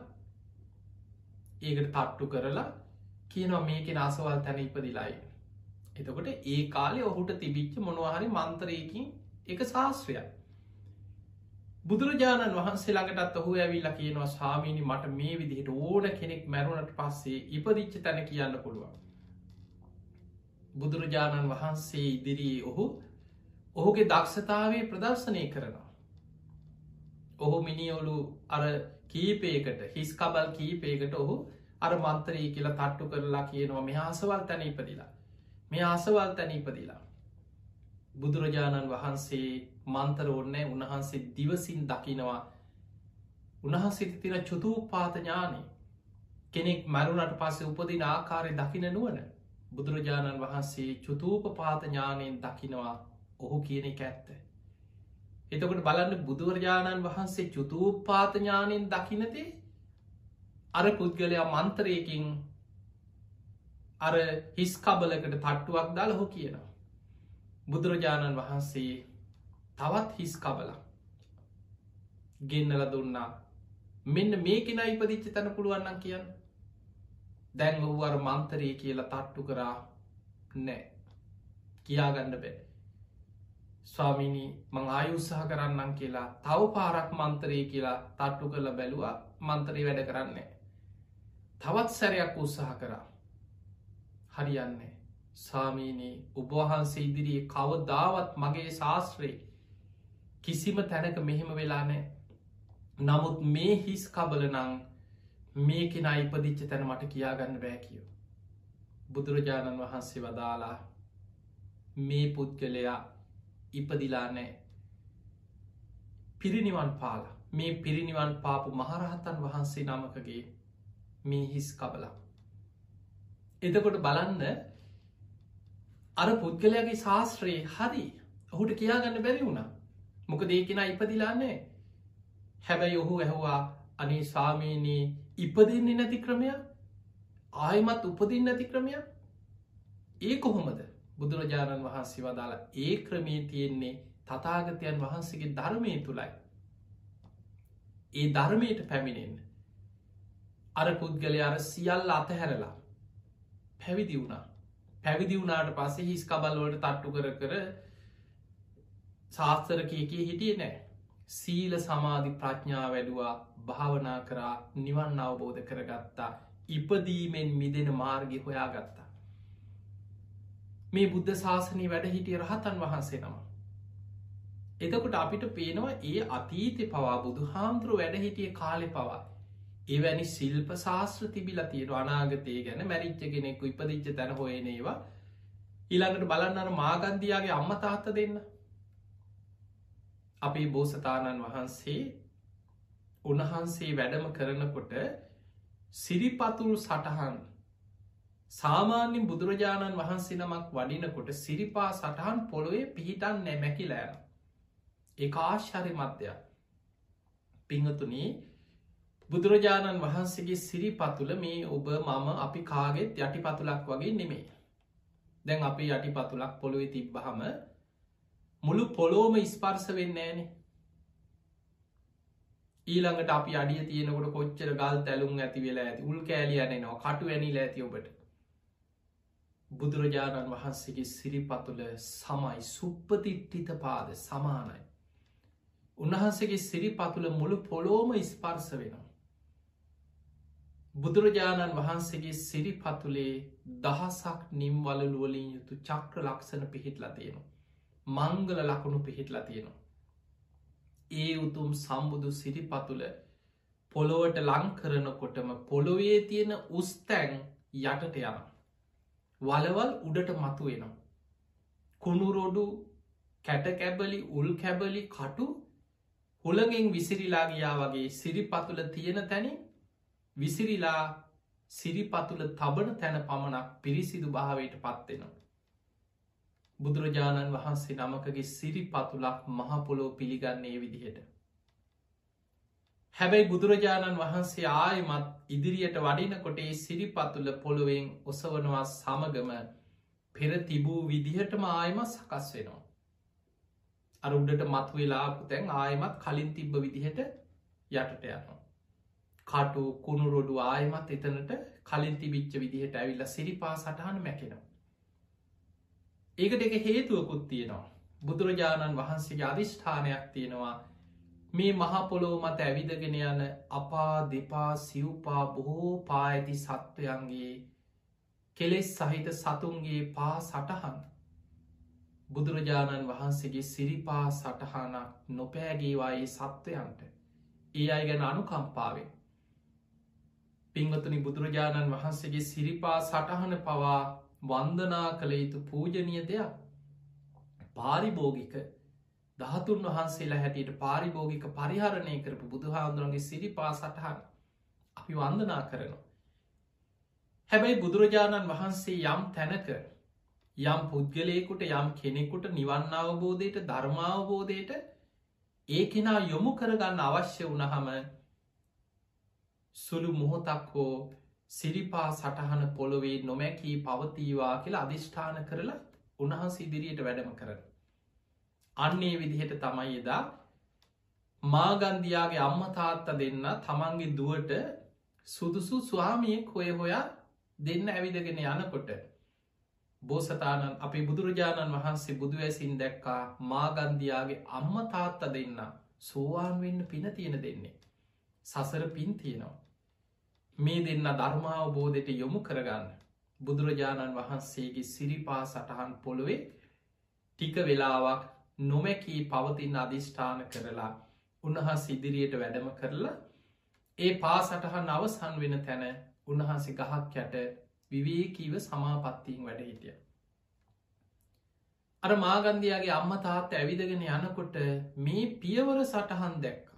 ඒකට තට්ටු කරලා කියනවා මේකෙන අසවල් තැන ඉපදිලායි එතකොට ඒ කාලෙ ඔහුට තිබිච්ච මොනවාහරි මන්තරයකින් එක ශාස්ත්‍රයක් බුදුරජාණන් වහන්සේ ළඟටත් ඔහු ඇවිල්ල කියනවා ස්වාමීනි මට මේ විදිහට ඕන කෙනෙක් මැරුණට පස්සේ ඉපදිච්ච තැන කියන්න පුළුවන්. බුදුරජාණන් වහන්සේ ඉදිරී ඔහු ඔහුගේ දක්ෂතාවේ ප්‍රදර්ශනය කරනවා. ඔහු මිනිියවලු අර කීපයකට හිස් කබල් කීපයකට ඔහු අර මන්තරී කියලා තට්ටු කරලා කියනවා මෙ ආසවල් තැන ඉපදිලා මේ ආසවල් තැන ඉපදිලා බුදුරජාණන් වහන්සේ මන්තර ඔන්නෑ උන්වහන්සේ දිවසින් දකිනවා උන්හන්සේ තින චුතූපාතඥානය කෙනෙක් මැරුණට පස්සේ උපදින ආකාරය දකින නුවන බුදුරජාණන් වහන්සේ චුතූප පාතඥානයෙන් දකිනවා ඔහු කියන එක ඇත්ත. එතකට බලන්න බුදුරජාණන් වහන්සේ චුතූපාතඥානයෙන් දකිනතේ අර පුද්ගලයා මන්තරයකින් අර හිස්කබලකට තට්ටුවක් දාල හෝ කියනවා. බුදුරජාණන් වහන්සේ තවත් හිස්කබල ගෙන්නල දුන්නා. මෙන්න මේකෙන ඉපදිච්ච තැන පුළුවන්නම් කියන්න. දැන් ඔහුවර මන්තරය කියලා තට්ටු කරා. නෑ. කියාගන්න බෑ. ස්වාමිනී මං ආයුත්සාහ කරන්නම් කියලා තව පාරක් මන්තරය කියලා තට්ටු කරල බැලුවා. මන්තරී වැඩ කරන්නේ. තවත් සැරයක් උත්සාහ කරා. හරියන්නේ සාමීනී උබවහන්සේ ඉදිරියේ කවදාවත් මගේ ශාස්ත්‍රයේ කිසිම තැනක මෙහෙම වෙලානෑ නමුත් මේ හිස් කබල නං මේ කෙන ඉපදිච්ච තැන මට කියාගන්න බෑ කියෝ. බුදුරජාණන් වහන්සේ වදාලා මේ පුද්ගලයා ඉපදිලා නෑ පිරිනිවන් පාලා. මේ පිරිනිවන් පාපු මහරහතන් වහන්සේ නමකගේ මේ හිස් කබලා. එතකොට බලන්න අර පුද්ගලයාගේ ශාස්ත්‍රයේ හරි ඔහුට කියාගන්න බැරි වුණා. මොක දේකෙන ඉපදිලාන්නේ හැබැයි ඔහු ඇහවා අනේ සාමීනී ඉපදින්නේ නැති ක්‍රමයක්? ආයමත් උපදින්න ඇති ක්‍රමයක්? ඒ කොහොමද? බුදුරජාණන් වහන්සේ වදාලා ඒ ක්‍රමේ තියෙන්නේ තතාගතයන් වහන්සේගේ ධර්මය තුළයි. ඒ ධර්මයට පැමිණෙන් අර පුද්ගලය අර සියල්ල අතහැරලා පැවිදි වුණා. පැවිදි වුණාට පස්සේ හිස් කබල්වලට තට්ටු කර කර ශාස්තර කියකේ හිටිය නෑ සීල සමාධි ප්‍රඥා වැඩුවා භාවනා කරා නිවන් අවබෝධ කරගත්තා ඉපදීමෙන් මිදෙන මාර්ගි හොයා ගත්තා මේ බුද්ධ ශාසනී වැඩ හිටිය රහතන් වහන්සේ නම. එතකොට අපිට පේනවා ඒ අතීත පවා බුදු හාමුදුරුව වැඩ හිටිය කාලෙ පවා. එවැනි ශිල්ප ශාස්ත්‍ර තිබිල තියෙන අනාගතය ගැන මැරිච්ච කෙනෙක්කු ඉපදිච්ච තැන හොයනේවා ඊළඟට බලන්නර මාගන්දයාගේ අම්ම තාත්ත දෙන්න. අපේ බෝසතාණන් වහන්සේ උන්වහන්සේ වැඩම කරනකොට සිරිපතුරු සටහන් සාමාන්‍යින් බුදුරජාණන් වහන්සේ නමක් වඩිනකොට සිරිපා සටහන් පොළොවේ පිහිටන් නැමැකිලෑන. ඒ ආශ්චරි මධ්‍යයක් පිංහතුනී බුදුරජාණන් වහන්සේගේ සිරිපතුල මේ ඔබ මම අපි කාගෙත් යටි පතුලක් වගේ නෙමේ. දැන් අපි යටි පතුලක් පොළොවෙ තිබ්බහම මුළු පොලෝම ස්පර්ස වෙන්න ෑනේ ඊළඟට අපි අඩිය තියනකොට කොච්චර ගල් තැලුම් ඇති වෙලා ඇති උල් කෑලි යනනවා කටු වැනිල ඇති ඔබට බුදුරජාණන් වහන්සේගේ සිරිපතුල සමයි සුප්පතිට්ටිත පාද සමානයි. උන්වහන්සේගේ සිරිපතුල මුළු පොලෝම ස්පර්ස වෙනවා. බුදුරජාණන් වහන්සේගේ සිරිපතුලේ දහසක් නිම්වලලුවලින් යුතු චක්‍ර ලක්ෂණ පිහිටලා තියෙනවා. මංගල ලකුණු පිහිටලා තියෙනවා. ඒ උතුම් සම්බුදු සිරිපතුල පොළොවට ලංකරනකොටම පොළොවේ තියෙන උස්තැන් යටට යනවා. වලවල් උඩට මතු වෙනවා. කුණුරොඩු කැටකැබලි උල් කැබලි කටු හුළගෙන් විසිරිලා ගියා වගේ සිරිපතුල තියෙන තැනින් විසිරිලා සිරිපතුල තබන තැන පමණක් පිරිසිදු භාවයට පත්වෙනවා. බුදුරජාණන් වහන්සේ නමකගේ සිරිපතුලක් මහපොලෝ පිළිගන්නේ විදිහට. හැබැයි බුදුරජාණන් වහන්සේ ආයමත් ඉදිරියට වඩිනකොටේ සිරිපතුල පොළුවෙන් ඔසවනවා සමගම පෙර තිබූ විදිහටම ආයම සකස් වෙනවා. අර උඩට මත් වෙලාපු තැන් ආයමත් කලින් තිබ්බ විදිහට යටට යනවා. කටු කුණුරොඩු ආයමත් එතනට කලින් තිබිච්ච විදිහට ඇවිල්ල සිරිපා සටහන මැකෙනවා. ඒකට එක හේතුවකුත් තියෙනවා. බුදුරජාණන් වහන්සේගේ අධිෂ්ඨානයක් තියෙනවා. මේ මහපොලෝ මත ඇවිදගෙන යන අපා දෙපා සිව්පා බොහෝ පාඇති සත්වයන්ගේ කෙලෙස් සහිත සතුන්ගේ පා සටහන්. බුදුරජාණන් වහන්සේගේ සිරිපා සටහනක් නොපෑගේවායේ සත්වයන්ට. ඒ අයි ගැන අනුකම්පාවෙන්. පිංවතුනි බුදුරජාණන් වහන්සේගේ සිරිපා සටහන පවා වන්දනා කළ යුතු පූජනය දෙයක් පාරිභෝගික ධාතුන් වහන්සේලා හැටියට පාරිභෝගික පරිහරණය කරපු බුදුහාන්දුරන්ගේ සිරිපා සටහන් අපි වන්දනා කරනවා. හැබැයි බුදුරජාණන් වහන්සේ යම් තැනක යම් පුද්ගලයකුට යම් කෙනෙකුට නිවන්න අවබෝධයට ධර්මාවබෝධයට ඒ කෙනා යොමු කරගන්න අවශ්‍ය වනහම සුළු මොහොතක් හෝ සිරිපා සටහන පොළොවේ නොමැකී පවතීවා කියලා අධිෂ්ඨාන කරලා උන්හස් ඉදිරියට වැඩම කරන. අන්නේ විදිහට තමයි එදා මාගන්දයාගේ අම්ම තාත්ත දෙන්න තමන්ගේ දුවට සුදුසු ස්වාමියෙක් හොය හොයා දෙන්න ඇවිදගෙන යනකොට බෝසතාණන් අපි බුදුරජාණන් වහන්සේ බුදු ඇසින් දැක්කා මාගන්දයාගේ අම්ම තාත්ත දෙන්න සෝවාන් වෙන්න පින තියෙන දෙන්නේ. සසර පින් තියෙනවා. මේ දෙන්න ධර්මාවබෝධයට යොමු කරගන්න බුදුරජාණන් වහන්සේගේ සිරිපා සටහන් පොළොවේ ටික වෙලාවක් නොමැකී පවතින් අධිෂ්ඨාන කරලා උන්හස් ඉදිරියට වැඩම කරලා ඒ පා සටහන් අවසන් වෙන තැන උන්වහන්සේ ගහක් යට විවේකීව සමාපත්තිීන් වැඩ හිටිය. අර මාගන්දයාගේ අම්ම තාත්ත ඇවිදගෙන යනකොට මේ පියවර සටහන් දැක්ක.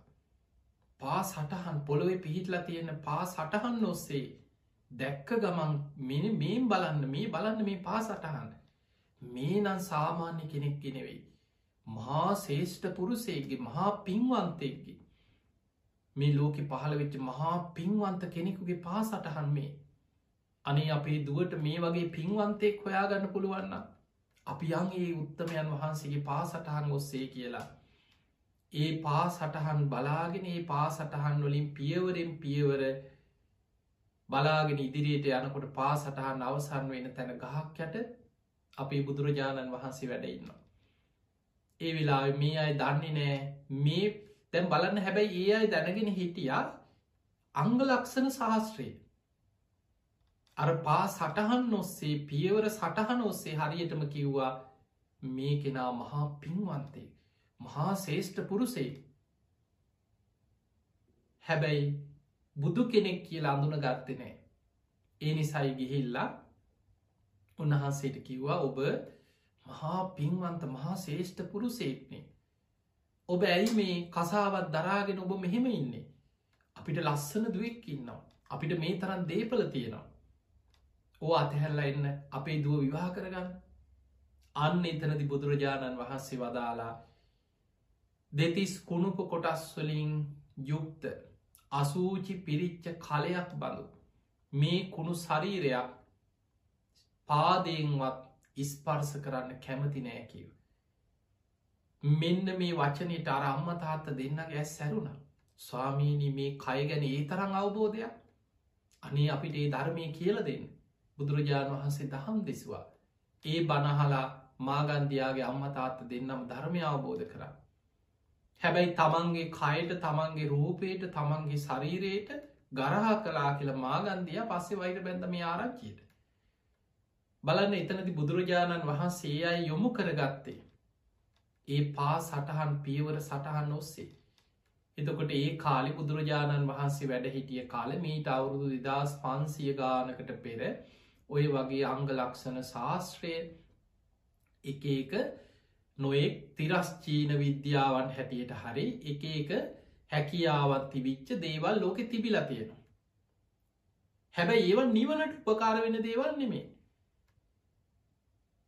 පා සටහන් පොළොවේ පිහිටලා තියෙන පා සටහන් ඔස්සේ දැක්ක ගමන් මෙන මේ බලන්න මේ බලන්න මේ පා සටහන්. මේ නම් සාමාන්‍ය කෙනෙක් ගෙනෙවෙයි. මහා ශේෂ්ඨ පුරුසේගේ මහා පින්වන්තයකි මේ ලෝකෙ පහළ වෙච්ච මහා පින්වන්ත කෙනෙකුගේ පා සටහන් මේ. අනේ අපේ දුවට මේ වගේ පින්වන්තෙක් හොයාගන්න පුළුවන්න අපි යන්ගේ උත්තමයන් වහන්සේගේ පා සටහන් ඔස්සේ කියලා ඒ පා සටහන් බලාගෙන ඒ පා සටහන් වලින් පියවරෙන් පියවර බලාගෙන ඉදිරියට යනකොට පා සටහන් අවසන් වෙන තැන ගහක් යට අපේ බුදුරජාණන් වහන්සේ වැඩඉන්න. ඒ වෙලා මේ අයි දන්නේ නෑ. මේ තැන් බලන්න හැබැයි ඒ අයි දැනගෙන හිටියා අංගලක්ෂණ ශාස්ත්‍රයේ අර පා සටහන් ඔස්සේ පියවර සටහන ඔස්සේ හරියටම කිව්වා මේ කෙනා මහා පින්වන්තේ මහා ශේෂ්ඨ පුරුසේ හැබැයි බුදු කෙනෙක් කියලා අඳුන ගත්තනෑ ඒ නිසයි ගිහිල්ලා උන්වහන්සේට කිව්වා ඔබ මහා පින්වන්ත මහා ශේෂ්ඨ පුරුසේක්නේ ඔබ ඇයි මේ කසාවත් දරාගෙන ඔබ මෙහෙම ඉන්නේ? අපිට ලස්සන දුවෙක් ඉන්නවා. අපිට මේ තරන් දේපල තියෙනවා. ඕ අතහැල්ලා එන්න අපේ දුව විවාහ කරගන්න. අන්න එතනදි බුදුරජාණන් වහන්සේ වදාලා දෙතිස් කුණුප කොටස්වලින් යුක්ත අසූචි පිරිච්ච කලයක් බඳු මේ කුණු ශරීරයක් පාදයෙන්වත් ඉස්පර්ස කරන්න කැමති නෑකිව. මෙන්න මේ වචනයට අර අම්ම තාත්ත දෙන්න ඇස් සැරුණ ස්වාමීණී මේ කය ගැන ඒ තරං අවබෝධයක්? අනේ අපිට ඒ ධර්මය කියල දෙන්න. බුදුරජාණන් වහන්සේ දහම් දෙසවා. ඒ බනහලා මාගන්දයාගේ අම්ම තාත්ත දෙන්නම් ධර්මය අවබෝධ කරා හැබැයි තමන්ගේ කයට තමන්ගේ රූපයට තමන්ගේ ශරීරයට ගරහා කලා කියල මාගන්දිය පස්සේ වෛර බැඳ මේ ආරච්චියට. බලන්න එතනති බුදුරජාණන් වහන්සේ අයි යොමු කරගත්තේ. ඒ පා සටහන් පියවර සටහන් ඔස්සේ. එතකොට ඒ කාලි බුදුරජාණන් වහන්සේ වැඩ හිටිය කාල මීට අවුරුදු දිදස් පන්සිය ගානකට පෙර ඔය වගේ අංග ලක්ෂණ ශාස්ත්‍රය එක එක නොයෙක් තිරස්චීන විද්‍යාවන් හැටියට හරි එක එක හැකියාවත් තිවිච්ච දේවල් ලෝකෙ තිබිලා තියෙනවා. හැබැයි ඒව නිවනට උපකාර වෙන දේවල් නෙමේ.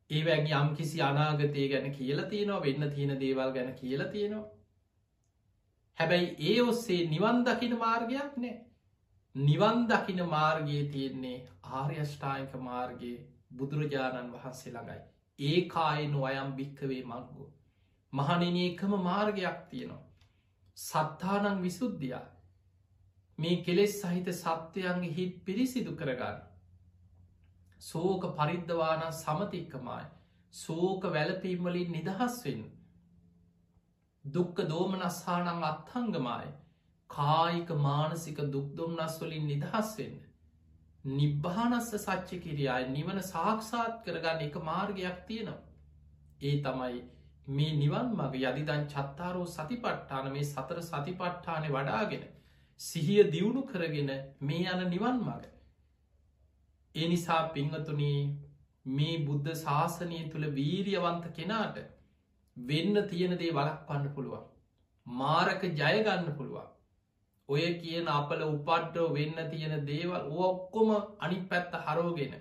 ඒවැගේ යම් කිසි අනාගතය ගැන කියලා තියෙනවා වෙන්න තියෙන දේවල් ගැන කියලා තියෙනවා. හැබැයි ඒ ඔස්සේ නිවන් දකින මාර්ගයක් නෑ. නිවන් දකින මාර්ගයේ තියෙන්නේ ආර්යෂ්ඨායක මාර්ගයේ බුදුරජාණන් වහන්සේ ළඟයි. ඒ කායනු අයම් භික්කවේ මක්ගු. මහනින එකම මාර්ගයක් තියෙනවා. සත්තානං විසුද්ධියා මේ කෙලෙස් සහිත සත්‍යයන්ගේ හිත් පිරිසිදු කරගන්න. සෝක පරිද්ධවාන සමතික්කමයි සෝක වැලපීම්වලින් නිදහස්වෙන්. දුක්ක දෝමනස්හානං අත්හංගමයි කායික මානසික දුක්දොම්නස්වලින් නිදහස්වෙන්න. නිබ්භානස්ස සච්ච කිරියයි නිවන සාක්ෂාත් කරගන්න එක මාර්ගයක් තියෙනවා. ඒ තමයි මේ නිවන් මග යදිදන් චත්තාරෝ සතිපට්ඨාන මේ සතර සතිපට්ඨානය වඩාගෙන සිහිය දියුණු කරගෙන මේ යන නිවන් මග. ඒ නිසා පිංහතුනී මේ බුද්ධ ශාසනය තුළ වීරියවන්ත කෙනාට වෙන්න තියෙනදේ වලක් පන්න පුළුවන්. මාරක ජයගන්න පුළුවන්. ඔය කියන අපල උපට්ටෝ වෙන්න තියෙන දේවල් ඔක්කොම අනි පැත්ත හරෝගෙන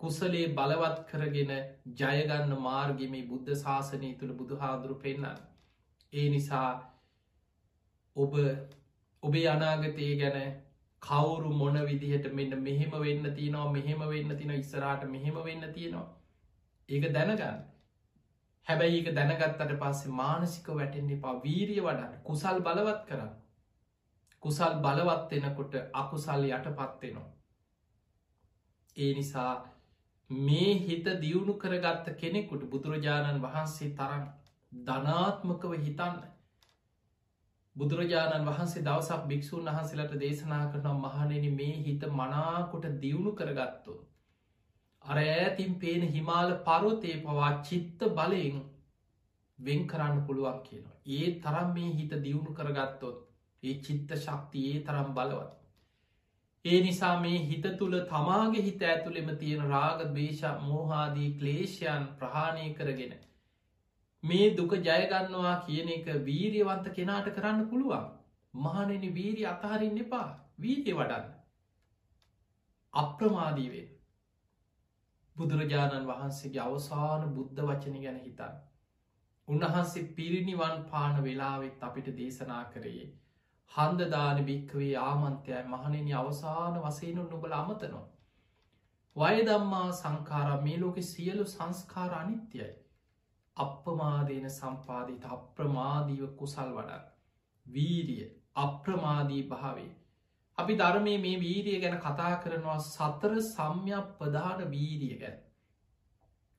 කුසලේ බලවත් කරගෙන ජයගන්න මාර්ගම බුද්ධ ශාසනය තුළ බුදු හාදුරු පෙන්න්න. ඒ නිසා ඔබ ඔබේ අනාගතය ගැන කවුරු මොන විදිහට මෙන්න මෙහෙම වෙන්න තියෙනවා මෙහෙම වෙන්න තින ඉස්සරාට මෙහෙම වෙන්න තියෙනවා. ඒක දැනගන්න. හැබැයි ඒක දැනගත්තට පස්සේ මානසික වැටෙන්න්නේ පා වීරිය වඩන්න කුසල් බලවත් කරන්න. කුසල් බලවත් එනකොට අකුසල් යට පත්වෙනවා ඒ නිසා මේ හිත දියුණු කරගත්ත කෙනෙකුට බුදුරජාණන් වහන්සේ තරම් ධනාත්මකව හිතන්න බුදුරජාණන් වහන්සේ දවසක් භික්‍ෂූන් වහන්සේලට දේශනා කරනම් මහනෙන මේ හිත මනාකොට දියුණු කරගත්තු. අර ඇතින් පේන හිමාල පරොතේ පවා චිත්ත බලයෙන් වෙන් කරන්න පුළුවන් කියනවා. ඒ තරම් මේ හිත දියුණු කරගත්තොත් ඒ චිත්ත ශක්තියේ තරම් බලවත්. ඒ නිසා මේ හිත තුළ තමාගේ හිත ඇතුළෙම තියෙන රාග දේශ මෝහාදී ක්ලේෂයන් ප්‍රහාණය කරගෙන මේ දුක ජයගන්නවා කියන එක වීරියවන්ත කෙනාට කරන්න පුළුවන්. මහනෙන වීරී අතහරින් එපා. වීරිය වඩන්න. අප්‍රමාදීවෙන් බුදුරජාණන් වහන්සේගේ අවසාන බුද්ධ වචන ගැන හිතන් උන්වහන්සේ පිරිනිවන් පාන වෙලාවෙත් අපිට දේශනා කරයේ හන්දදාන භික්කවේ ආමන්තයයි මහනෙන අවසාන වසයනු නුබල අමතනවා. වයදම්මා සංකාර මේ ලෝකෙ සියලු සංස්කාර අනිත්‍යයි. අප්‍රමාදයන සම්පාධීත අප්‍රමාදීව කුසල් වඩා වීරිය අප්‍රමාදී භාවේ අපි ධර්මය මේ වීරිය ගැන කතා කරනවා සතර සම්යක් ප්‍රධාන වීරිය ගැන.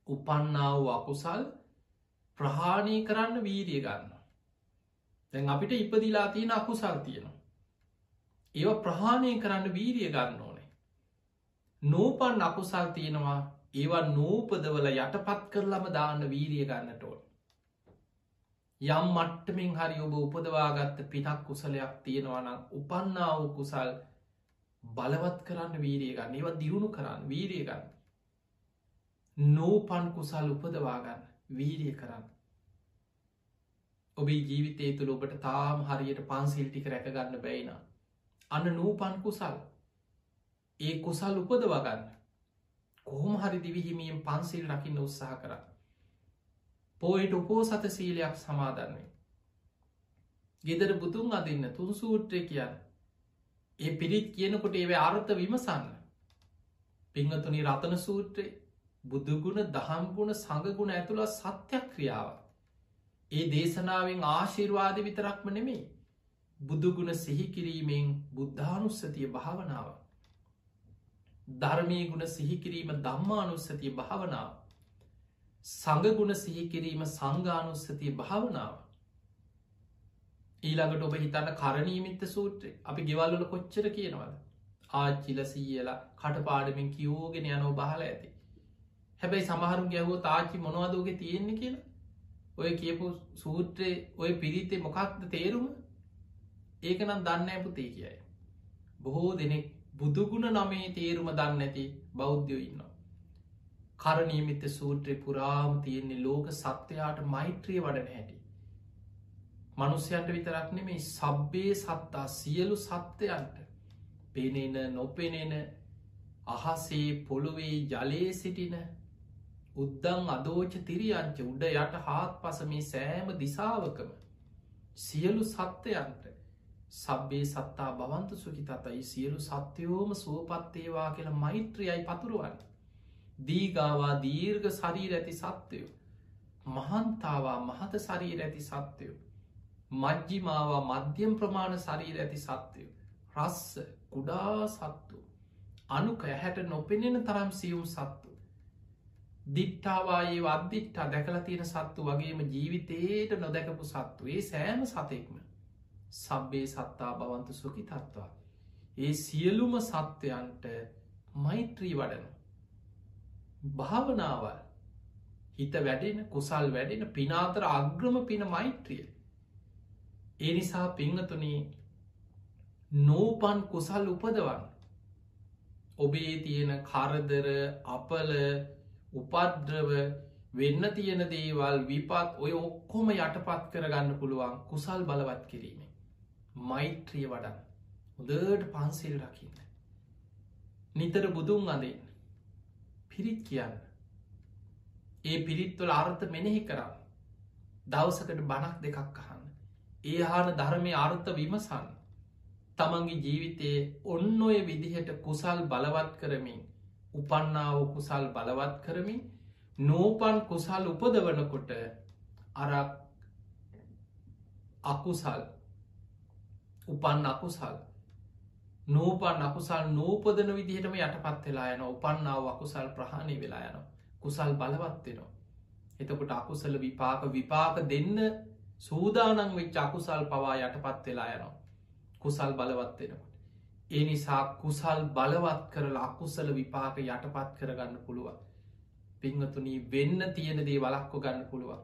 උපන්නාව අකුසල් ප්‍රහාණය කරන්න වීරිය ගන්න දැන් අපිට ඉපදිලා තියෙන අකුසල් තියෙනවා ඒව ප්‍රහාණය කරන්න වීරිය ගන්න ඕනේ නෝපන් අකුසල් තියෙනවා ඒවා නූපදවල යටපත් කරලම දාන්න වීරිය ගන්නට ඕන්. යම් මට්ටමින් හරි ඔබ උපදවාගත්ත පිනක් කුසලයක් තියෙනවනම් උපන්නා වූ කුසල් බලවත් කරන්න වීරිය ගන්න ඒව දියුණු කරන්න වීරිය ගන්න. නෝපන් කුසල් උපදවාගන්න වීරිය කරන්න. ඔබේ ජීවිතය තුළ ඔබට තාම හරියට පන්සිල් ටික රැකගන්න බැයින. අන්න නූපන් කුසල් ඒ කුසල් උපදවගන්න කොහොම හරි දිවිහිමියෙන් පන්සිල් රකින්න උත්සාහ කර. පෝයිට උපෝසත සීලයක් සමාදන්වේ. ගෙදර බුදුන් අදින්න තුන් සූත්‍රය කියන්න. ඒ පිරිත් කියනකොට ඒව අර්ථ විමසන්න. පිංහතුනි රතන සූත්‍රය බුදුගුණ දහම්ගුණ සඟගුණ ඇතුළ සත්‍යයක් ක්‍රියාව. ඒ දේශනාවෙන් ආශිර්වාද විතරක්ම නෙමේ. බුදුගුණ සිහිකිරීමෙන් බුද්ධානුස්සතිය භාවනාව. ධර්මය ගුණ සිහිකිරීම දම්මානුස්සතිය භාවනාව. සඟගුණ සිහිකිරීම සංගානුස්සතිය භාවනාව. ඊළඟට ඔබ හිතන්න කරණීමිත්ත සූත්‍රය. අපි ගෙවල්ලල කොච්චර කියනවද? ආච්චිල සීයලා කටපාඩමින් කියෝගෙන යනෝ බහල ඇති. හැබැයි සමහරු ගැහෝ තාචි මොනවදෝගේ තියෙන්නේ කියලා? ඔය කියපු සූත්‍රයේ ඔය පිරිතේ මොකක්ද තේරුම ඒක නම් දන්න ඇපුතේ කියයි බොහෝ දෙනෙක් බුදුගුණ නමේ තේරුම දන්න ඇති බෞද්ධයෝ ඉන්නවා. කරනීමිත සූත්‍රය පුරාම තියෙන්නේ ලෝක සත්‍යයාට මෛත්‍රිය වඩන හැටි. මනුස්්‍යයන්ට විතරක් නෙමේ සබ්බේ සත්තා සියලු සත්‍යයන්ට පෙනෙන නොපෙනෙන අහසේ පොළොවේ ජලයේ සිටින උද්දං අදෝච තිරියංච උඩ යට හාත් පස මේ සෑම දිසාවකම සියලු සත්‍යයන්ට සබ්බේ සත්තා බවන්ත සුකි තතයි සියලු සත්‍යයෝම සුවපත්තේවා කියලා මෛත්‍රියයි පතුරුවන්. දීගාවා දීර්ග සරීර ඇති සත්‍යයෝ. මහන්තාවා මහත සරීර ඇති සත්‍යයෝ. මජ්ජිමාවා මධ්‍යම් ප්‍රමාණ සරීර ඇති සත්‍යයෝ. රස්ස කුඩා සත්තු. අනුක ඇහැට නොපෙනෙන තරම් සියුම් සත්තු. දිට්ටාවායේ අධදිට්ටා දැකලා තියෙන සත්තු වගේම ජීවිතයට නොදැකපු සත්තු ඒ සෑම සතෙක්ම සබ්බේ සත්තා බවන්ත සුකි තත්වා. ඒ සියලුම සත්වයන්ට මෛත්‍රී වඩන. භාවනාවල් හිත වැඩෙන කුසල් වැඩෙන පිනාතර අග්‍රම පින මෛත්‍රිය. ඒ නිසා පිංහතුනේ නෝපන් කුසල් උපදවන්න. ඔබේ තියෙන කරදර අපල උපද්‍රව වෙන්න තියෙන දේවල් විපත් ඔය ඔක්කොම යටපත් කරගන්න පුළුවන් කුසල් බලවත් කිරීම. මෛත්‍රිය වඩන් හොදට පන්සිල් රකින්න. නිතර බුදුන් අදෙන් පිරිත් කියන්න. ඒ පිරිත්වල අර්ථ මෙනෙහි කරන්න. දවසකට බණක් දෙකක් අහන්න. ඒ හාන ධර්මය අර්ථ විමසන්න. තමන්ගේ ජීවිතයේ ඔන්න ඔය විදිහට කුසල් බලවත් කරමින් උපන්නාව කුසල් බලවත් කරමින් නෝපන් කුසල් උපදවනකොට අරක් අකුසල් උපන් අකුසල් නූපන් අකුසල් නූපදන විදිහටම යටපත් වෙලා යන උපන්නාව අකුසල් ප්‍රහණය වෙලා යන කුසල් බලවත්වෙනවා එතකොට අකුසල විපාක විපාක දෙන්න සූදානං වෙච් අකුසල් පවා යටපත් වෙලා යනවා. කුසල් බලවත් වෙනකොට ඒ නිසා කුසල් බලවත් කරලා අකුසල විපාක යටපත් කරගන්න පුළුවන්. පිංහතුනී වෙන්න තියෙන දේ වලක්කො ගන්න පුළුවන්.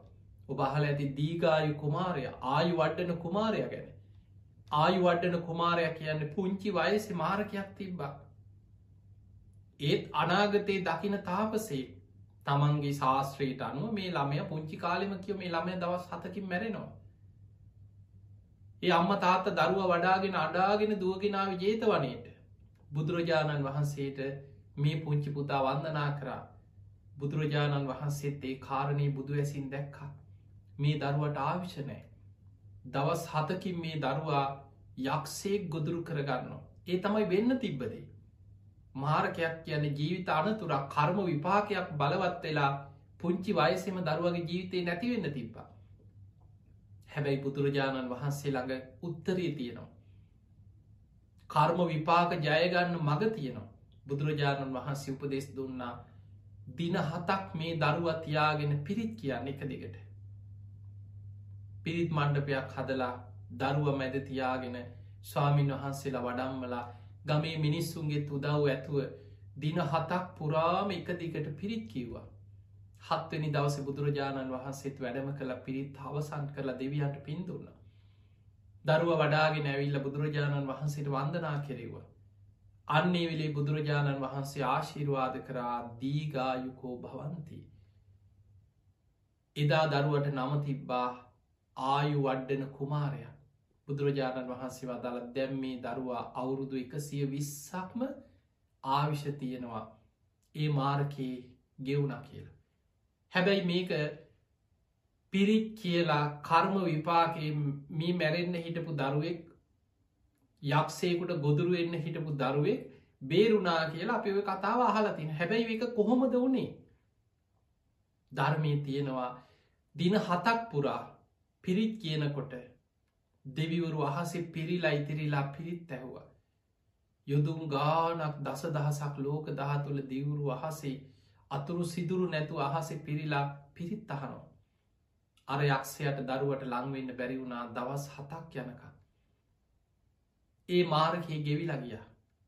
ඔබහල ඇති දීගායු කුමාරය ආයු වඩ්ඩන කුමාරය ගැන. ආයු වඩ්ඩන කුමාරයක් කියන්න පුංචි වයසි මාරකයක් තිබ්බා. ඒත් අනාගතයේ දකින තාපසේ තමන්ගේ ශාස්ත්‍රීට අනුව මේ ළමය පුංචි කාලෙම කිය මේ ළමය දවස් හතකින් මැරෙනවා. ඒ අම්ම තාත්ත දරුව වඩාගෙන අඩාගෙන දුවගෙනාව ජේත වනයට බුදුරජාණන් වහන්සේට මේ පුංචි පුතා වන්දනා කරා. බුදුරජාණන් වහන්සේත් ඒ කාරණී බුදු ඇසින් දැක්කා. මේ දරුවට ආවිෂනෑ දවස් හතකින් මේ දරුවා යක්ෂේක් ගොදුරු කරගන්න ඒ තමයි වෙන්න තිබ්බදේ. මාරකයක් කියන ජීවිත අනතුරක් කර්ම විපාකයක් බලවත් වෙලා පුංචි වයසෙම දරුවගේ ජීවිතය නැතිවෙන්න තිබ්බා. හැබැයි බුදුරජාණන් වහන්සේ ළඟ උත්තරී තියෙනවා. කර්ම විපාක ජයගන්න මඟ තියෙනවා. බුදුරජාණන් වහන්සේ උපදෙස් දුන්නා දින හතක් මේ දරුව තියාගෙන පිරිත් කියන්න එක දිගට. පිරිත් මණ්ඩපයක් හදලා දරුව මැද තියාගෙන ස්වාමීන් වහන්සේලා වඩම්මලා ගමේ මිනිස්සුන්ගේ උදව් ඇතුව දින හතක් පුරාම එක දිගට පිරිත් කිව්වා. හත්වනි දවස බුදුරජාණන් වහන්සේත් වැඩම කළ පිරිත් අවසන් කරලා දෙවියන්ට පින්දුන්න. දරුව වඩාගෙන ඇවිල්ල බුදුරජාණන් වහන්සේට වන්දනා කෙරෙවා. අන්නේ වෙලේ බුදුරජාණන් වහන්සේ ආශීර්වාද කරා දීගායුකෝ භවන්ති. එදා දරුවට නම තිබ්බා ආයු වඩ්ඩන කුමාරය බුදුරජාණන් වහන්සේ වදාල දැම් මේ දරුවා අවුරුදු එකසිය විස්සක්ම ආවිෂ තියෙනවා ඒ මාර්කයේ ගෙවුණ කියලා. හැබැයි මේක පිරිත් කියලා කර්ම විපාගේ මේ මැරෙන්න්න හිටපු දරුවෙක් යක්සේකුට ගොදුරුවෙන්න්න හිටපු දරුවෙක් බේරුණා කියලා අපිව කතාව අහලතින් හැබැයි එක කොහොමද වුණේ ධර්මය තියෙනවා දින හතක් පුරා පිරිත් කියනකොට දෙවිවරු අහසේ පිරිලා ඉතිරිලා පිරිත් ඇහවා. යුදුම් ගානක් දස දහසක් ලෝක දහ තුළ දිවුරු අහසේ අතුරු සිදුරු නැතු අහස පිරිලා පිරිත් අහනෝ. අර යක්ෂයට දරුවට ලංවෙන්න බැරි වුණා දවස් හතක් යනක. ඒ මාරකයේ ගෙවිලා ගිය.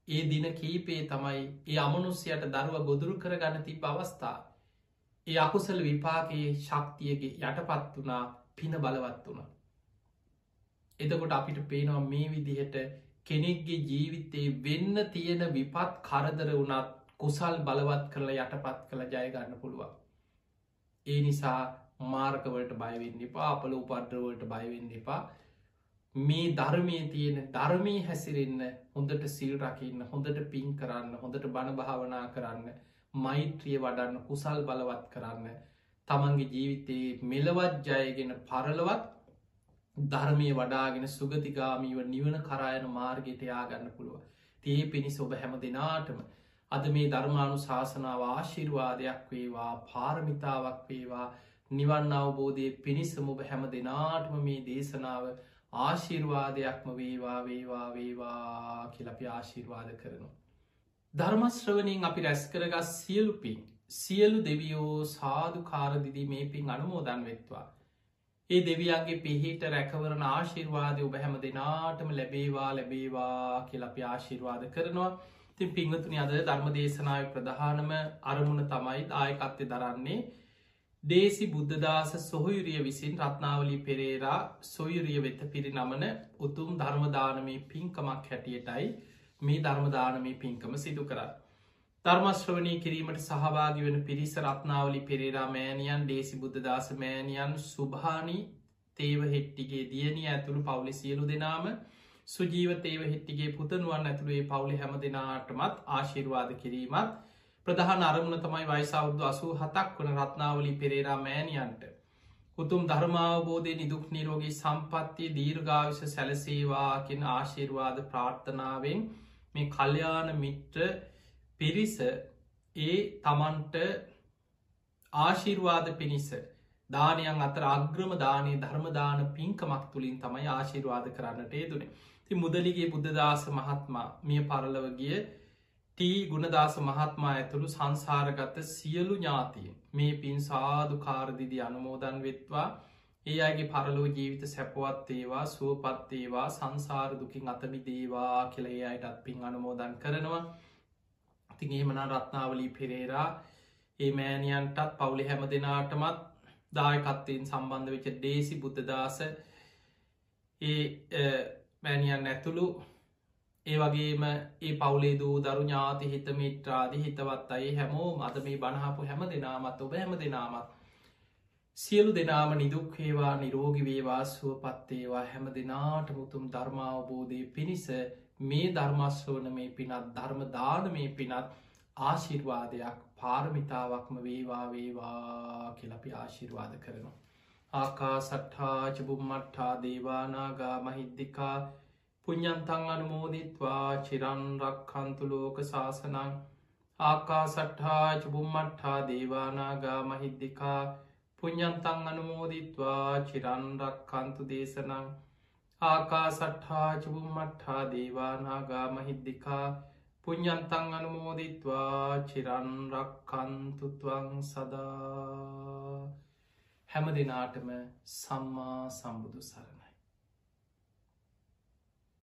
ඒ දින කීපේ තමයි ඒ අමනුස්්‍යයට දරුව ගොදුරු කරගන්න තිබ අවස්ථා. ඒ අකුසල විපාකයේ ශක්තියගේ යටපත් වනා පින බලවත් වුණ. එදකොට අපිට පේනවා මේ විදිහට කෙනෙක්ගේ ජීවිතේ වෙන්න තියෙන විපත් කරදර වනත් කුසල් බලවත් කරලා යටපත් කළ ජයගන්න පුළුවන්. ඒ නිසා මාර්කවලට බයවෙන්න එපා අපල උපද්‍රවලට බයවෙන්න එපා මේ ධර්මය තියෙන ධර්මී හැසිරෙන්න හොඳට සිල් රකින්න හොඳට පින් කරන්න හොඳට බණ භාවනා කරන්න මෛත්‍රිය වඩන්න කුසල් බලවත් කරන්න තමන්ගේ ජීවිතයේ මෙලවත් ජයගෙන පරලවත් ධර්මය වඩාගෙන සුගතිගාමීව නිවන කරායන මාර්ගයට යාගන්න පුළුව තිය පිණිස ඔබ හැම දෙනාටම අද මේ ධර්මානු ශාසනාව ආශිර්වාදයක් වේවා පාරමිතාවක් වේවා නිවන් අවබෝධය පිණිස්සම ඔබ හැම දෙනාටම මේ දේශනාව ආශිර්වාදයක්ම වේවා වේවා වේවා කියලපි ආශිර්වාද කරනවා. ධර්මශ්‍රවනින් අපි රැස් කරගස් සියලු පින් සියලු දෙවියෝ සාධු කාරදිදී මේ පින් අනුමෝදන් වෙත්වා. ඒ දෙවියන්ගේ පිහිට රැකවරන ආශිර්වාදය ඔබ හැම දෙනාටම ලැබේවා ලැබේවා කියලපි ආශිර්වාද කරනවා. තින් පිංවතුනි අද ධර්ම දේශනාව ප්‍රධානම අරමුණ තමයි දායකත්වය දරන්නේ දේසි බුද්ධදාස සොහයුරිය විසින් රත්නාවලි පෙරේරා සොයුරිය වෙත පිරිනමන උතුම් ධර්මදානමී පින්කමක් හැටියටයි මේ ධර්මදානමී පින්කම සිදු කරා. ධර්මශ්‍රවනී කිරීමට සහභාගි වන පිරිස රත්නාවලි පෙරේරා මෑනියන් දේසි බුද්ධදාස මෑනියන් සුභානි තේව හෙට්ටිගේ දියනිය ඇතුළු පවුලි සියලු දෙනාම සුජීවතේව හිට්ටිගේ පුතනුවන් ඇතුළේ පවුලි හැම දෙනාටමත් ආශිර්වාද කිරීමත් ප්‍රධාන අරමුණ තමයි වයිසෞද්දු අසූ හතක් වන රත්නාවලි පෙරේරා මෑනියන්ට උතුම් ධර්මාවබෝධය නිදුක් නිරෝගී සම්පත්තිය දීර්ගාවිශ සැලසේවාකින් ආශිර්වාද ප්‍රාර්ථනාවෙන් මේ කල්්‍යාන මිට්‍ර පිරිස ඒ තමන්ට ආශිර්වාද පිණිස දානයන් අතර අග්‍රම දානය ධර්මදාන පින්කමක් තුළින් තමයි ආශිර්වාද කරන්නට ඒදුනේ ති මුදලිගේ බුද්ධදාස මහත්මා මිය පරලවගිය ටී ගුණදාස මහත්මා ඇතුළු සංසාරගත සියලු ඥාතිය මේ පින් සාධු කාරදිදි අනුමෝදන් වෙත්වා. ඒ අගේ පරලෝ ජීවිත සැපවත් ඒවා සුවපත් ඒවා සංසාර දුකින් අතමි දේවා කෙළේ අයටත් පින් අනුමෝදන් කරනවා. තින් ඒමනා රත්නාවලී පෙරේරා ඒ මෑනියන්ටත් පවුලි හැම දෙනාටමත් දායකත්තයෙන් සම්බන්ධ වෙච්ච ඩේසි බුද්ධදාස ඒ මෑනියන් ඇතුළු ඒ වගේම ඒ පවුලේ දූ දරු ඥාති හිත මිත්‍රාදි හිතවත් අයි හැමෝ මද මේ බණහපු හැම දෙනාමත් ඔබ හැම දෙනාමත් සියලු දෙනාම නිදුක්හේවා නිරෝගි වේවා සුවපත්තේවා හැම දෙනාට මුතුම් ධර්මාවබෝධය පිණිස මේ ධර්මස්වෝන මේ පිනත් ධර්ම දාන මේ පිනත් ආශිර්වාදයක් පාරමිතාවක්ම වේවා වේවා කියලපි ආශිර්වාද කරනවා. ආකා සට්හා චබුම්මට්හා දේවානාගා මහිද්දිකා පුඤ්ඥන්තං අනුමෝදිත්වා චිරන් රක්කන්තුලෝක ශාසනං ආකා සට්හා චබුම්මට්හා දේවානාගා මහිද්දිකා පුඤ්ඥන්තං අනුමෝදිත්වා චිරන් රක්කන්තු දේශනං ආකා සට්හා චබුම්මට්හා දේවානාගා මහිද්දිකා පුඤ්ඥන්තං අනුමෝදිත්වා චිරන් රක්කන්තුත්වං සදා හැම දෙනාටම සම්මා සම්බුදු සරණ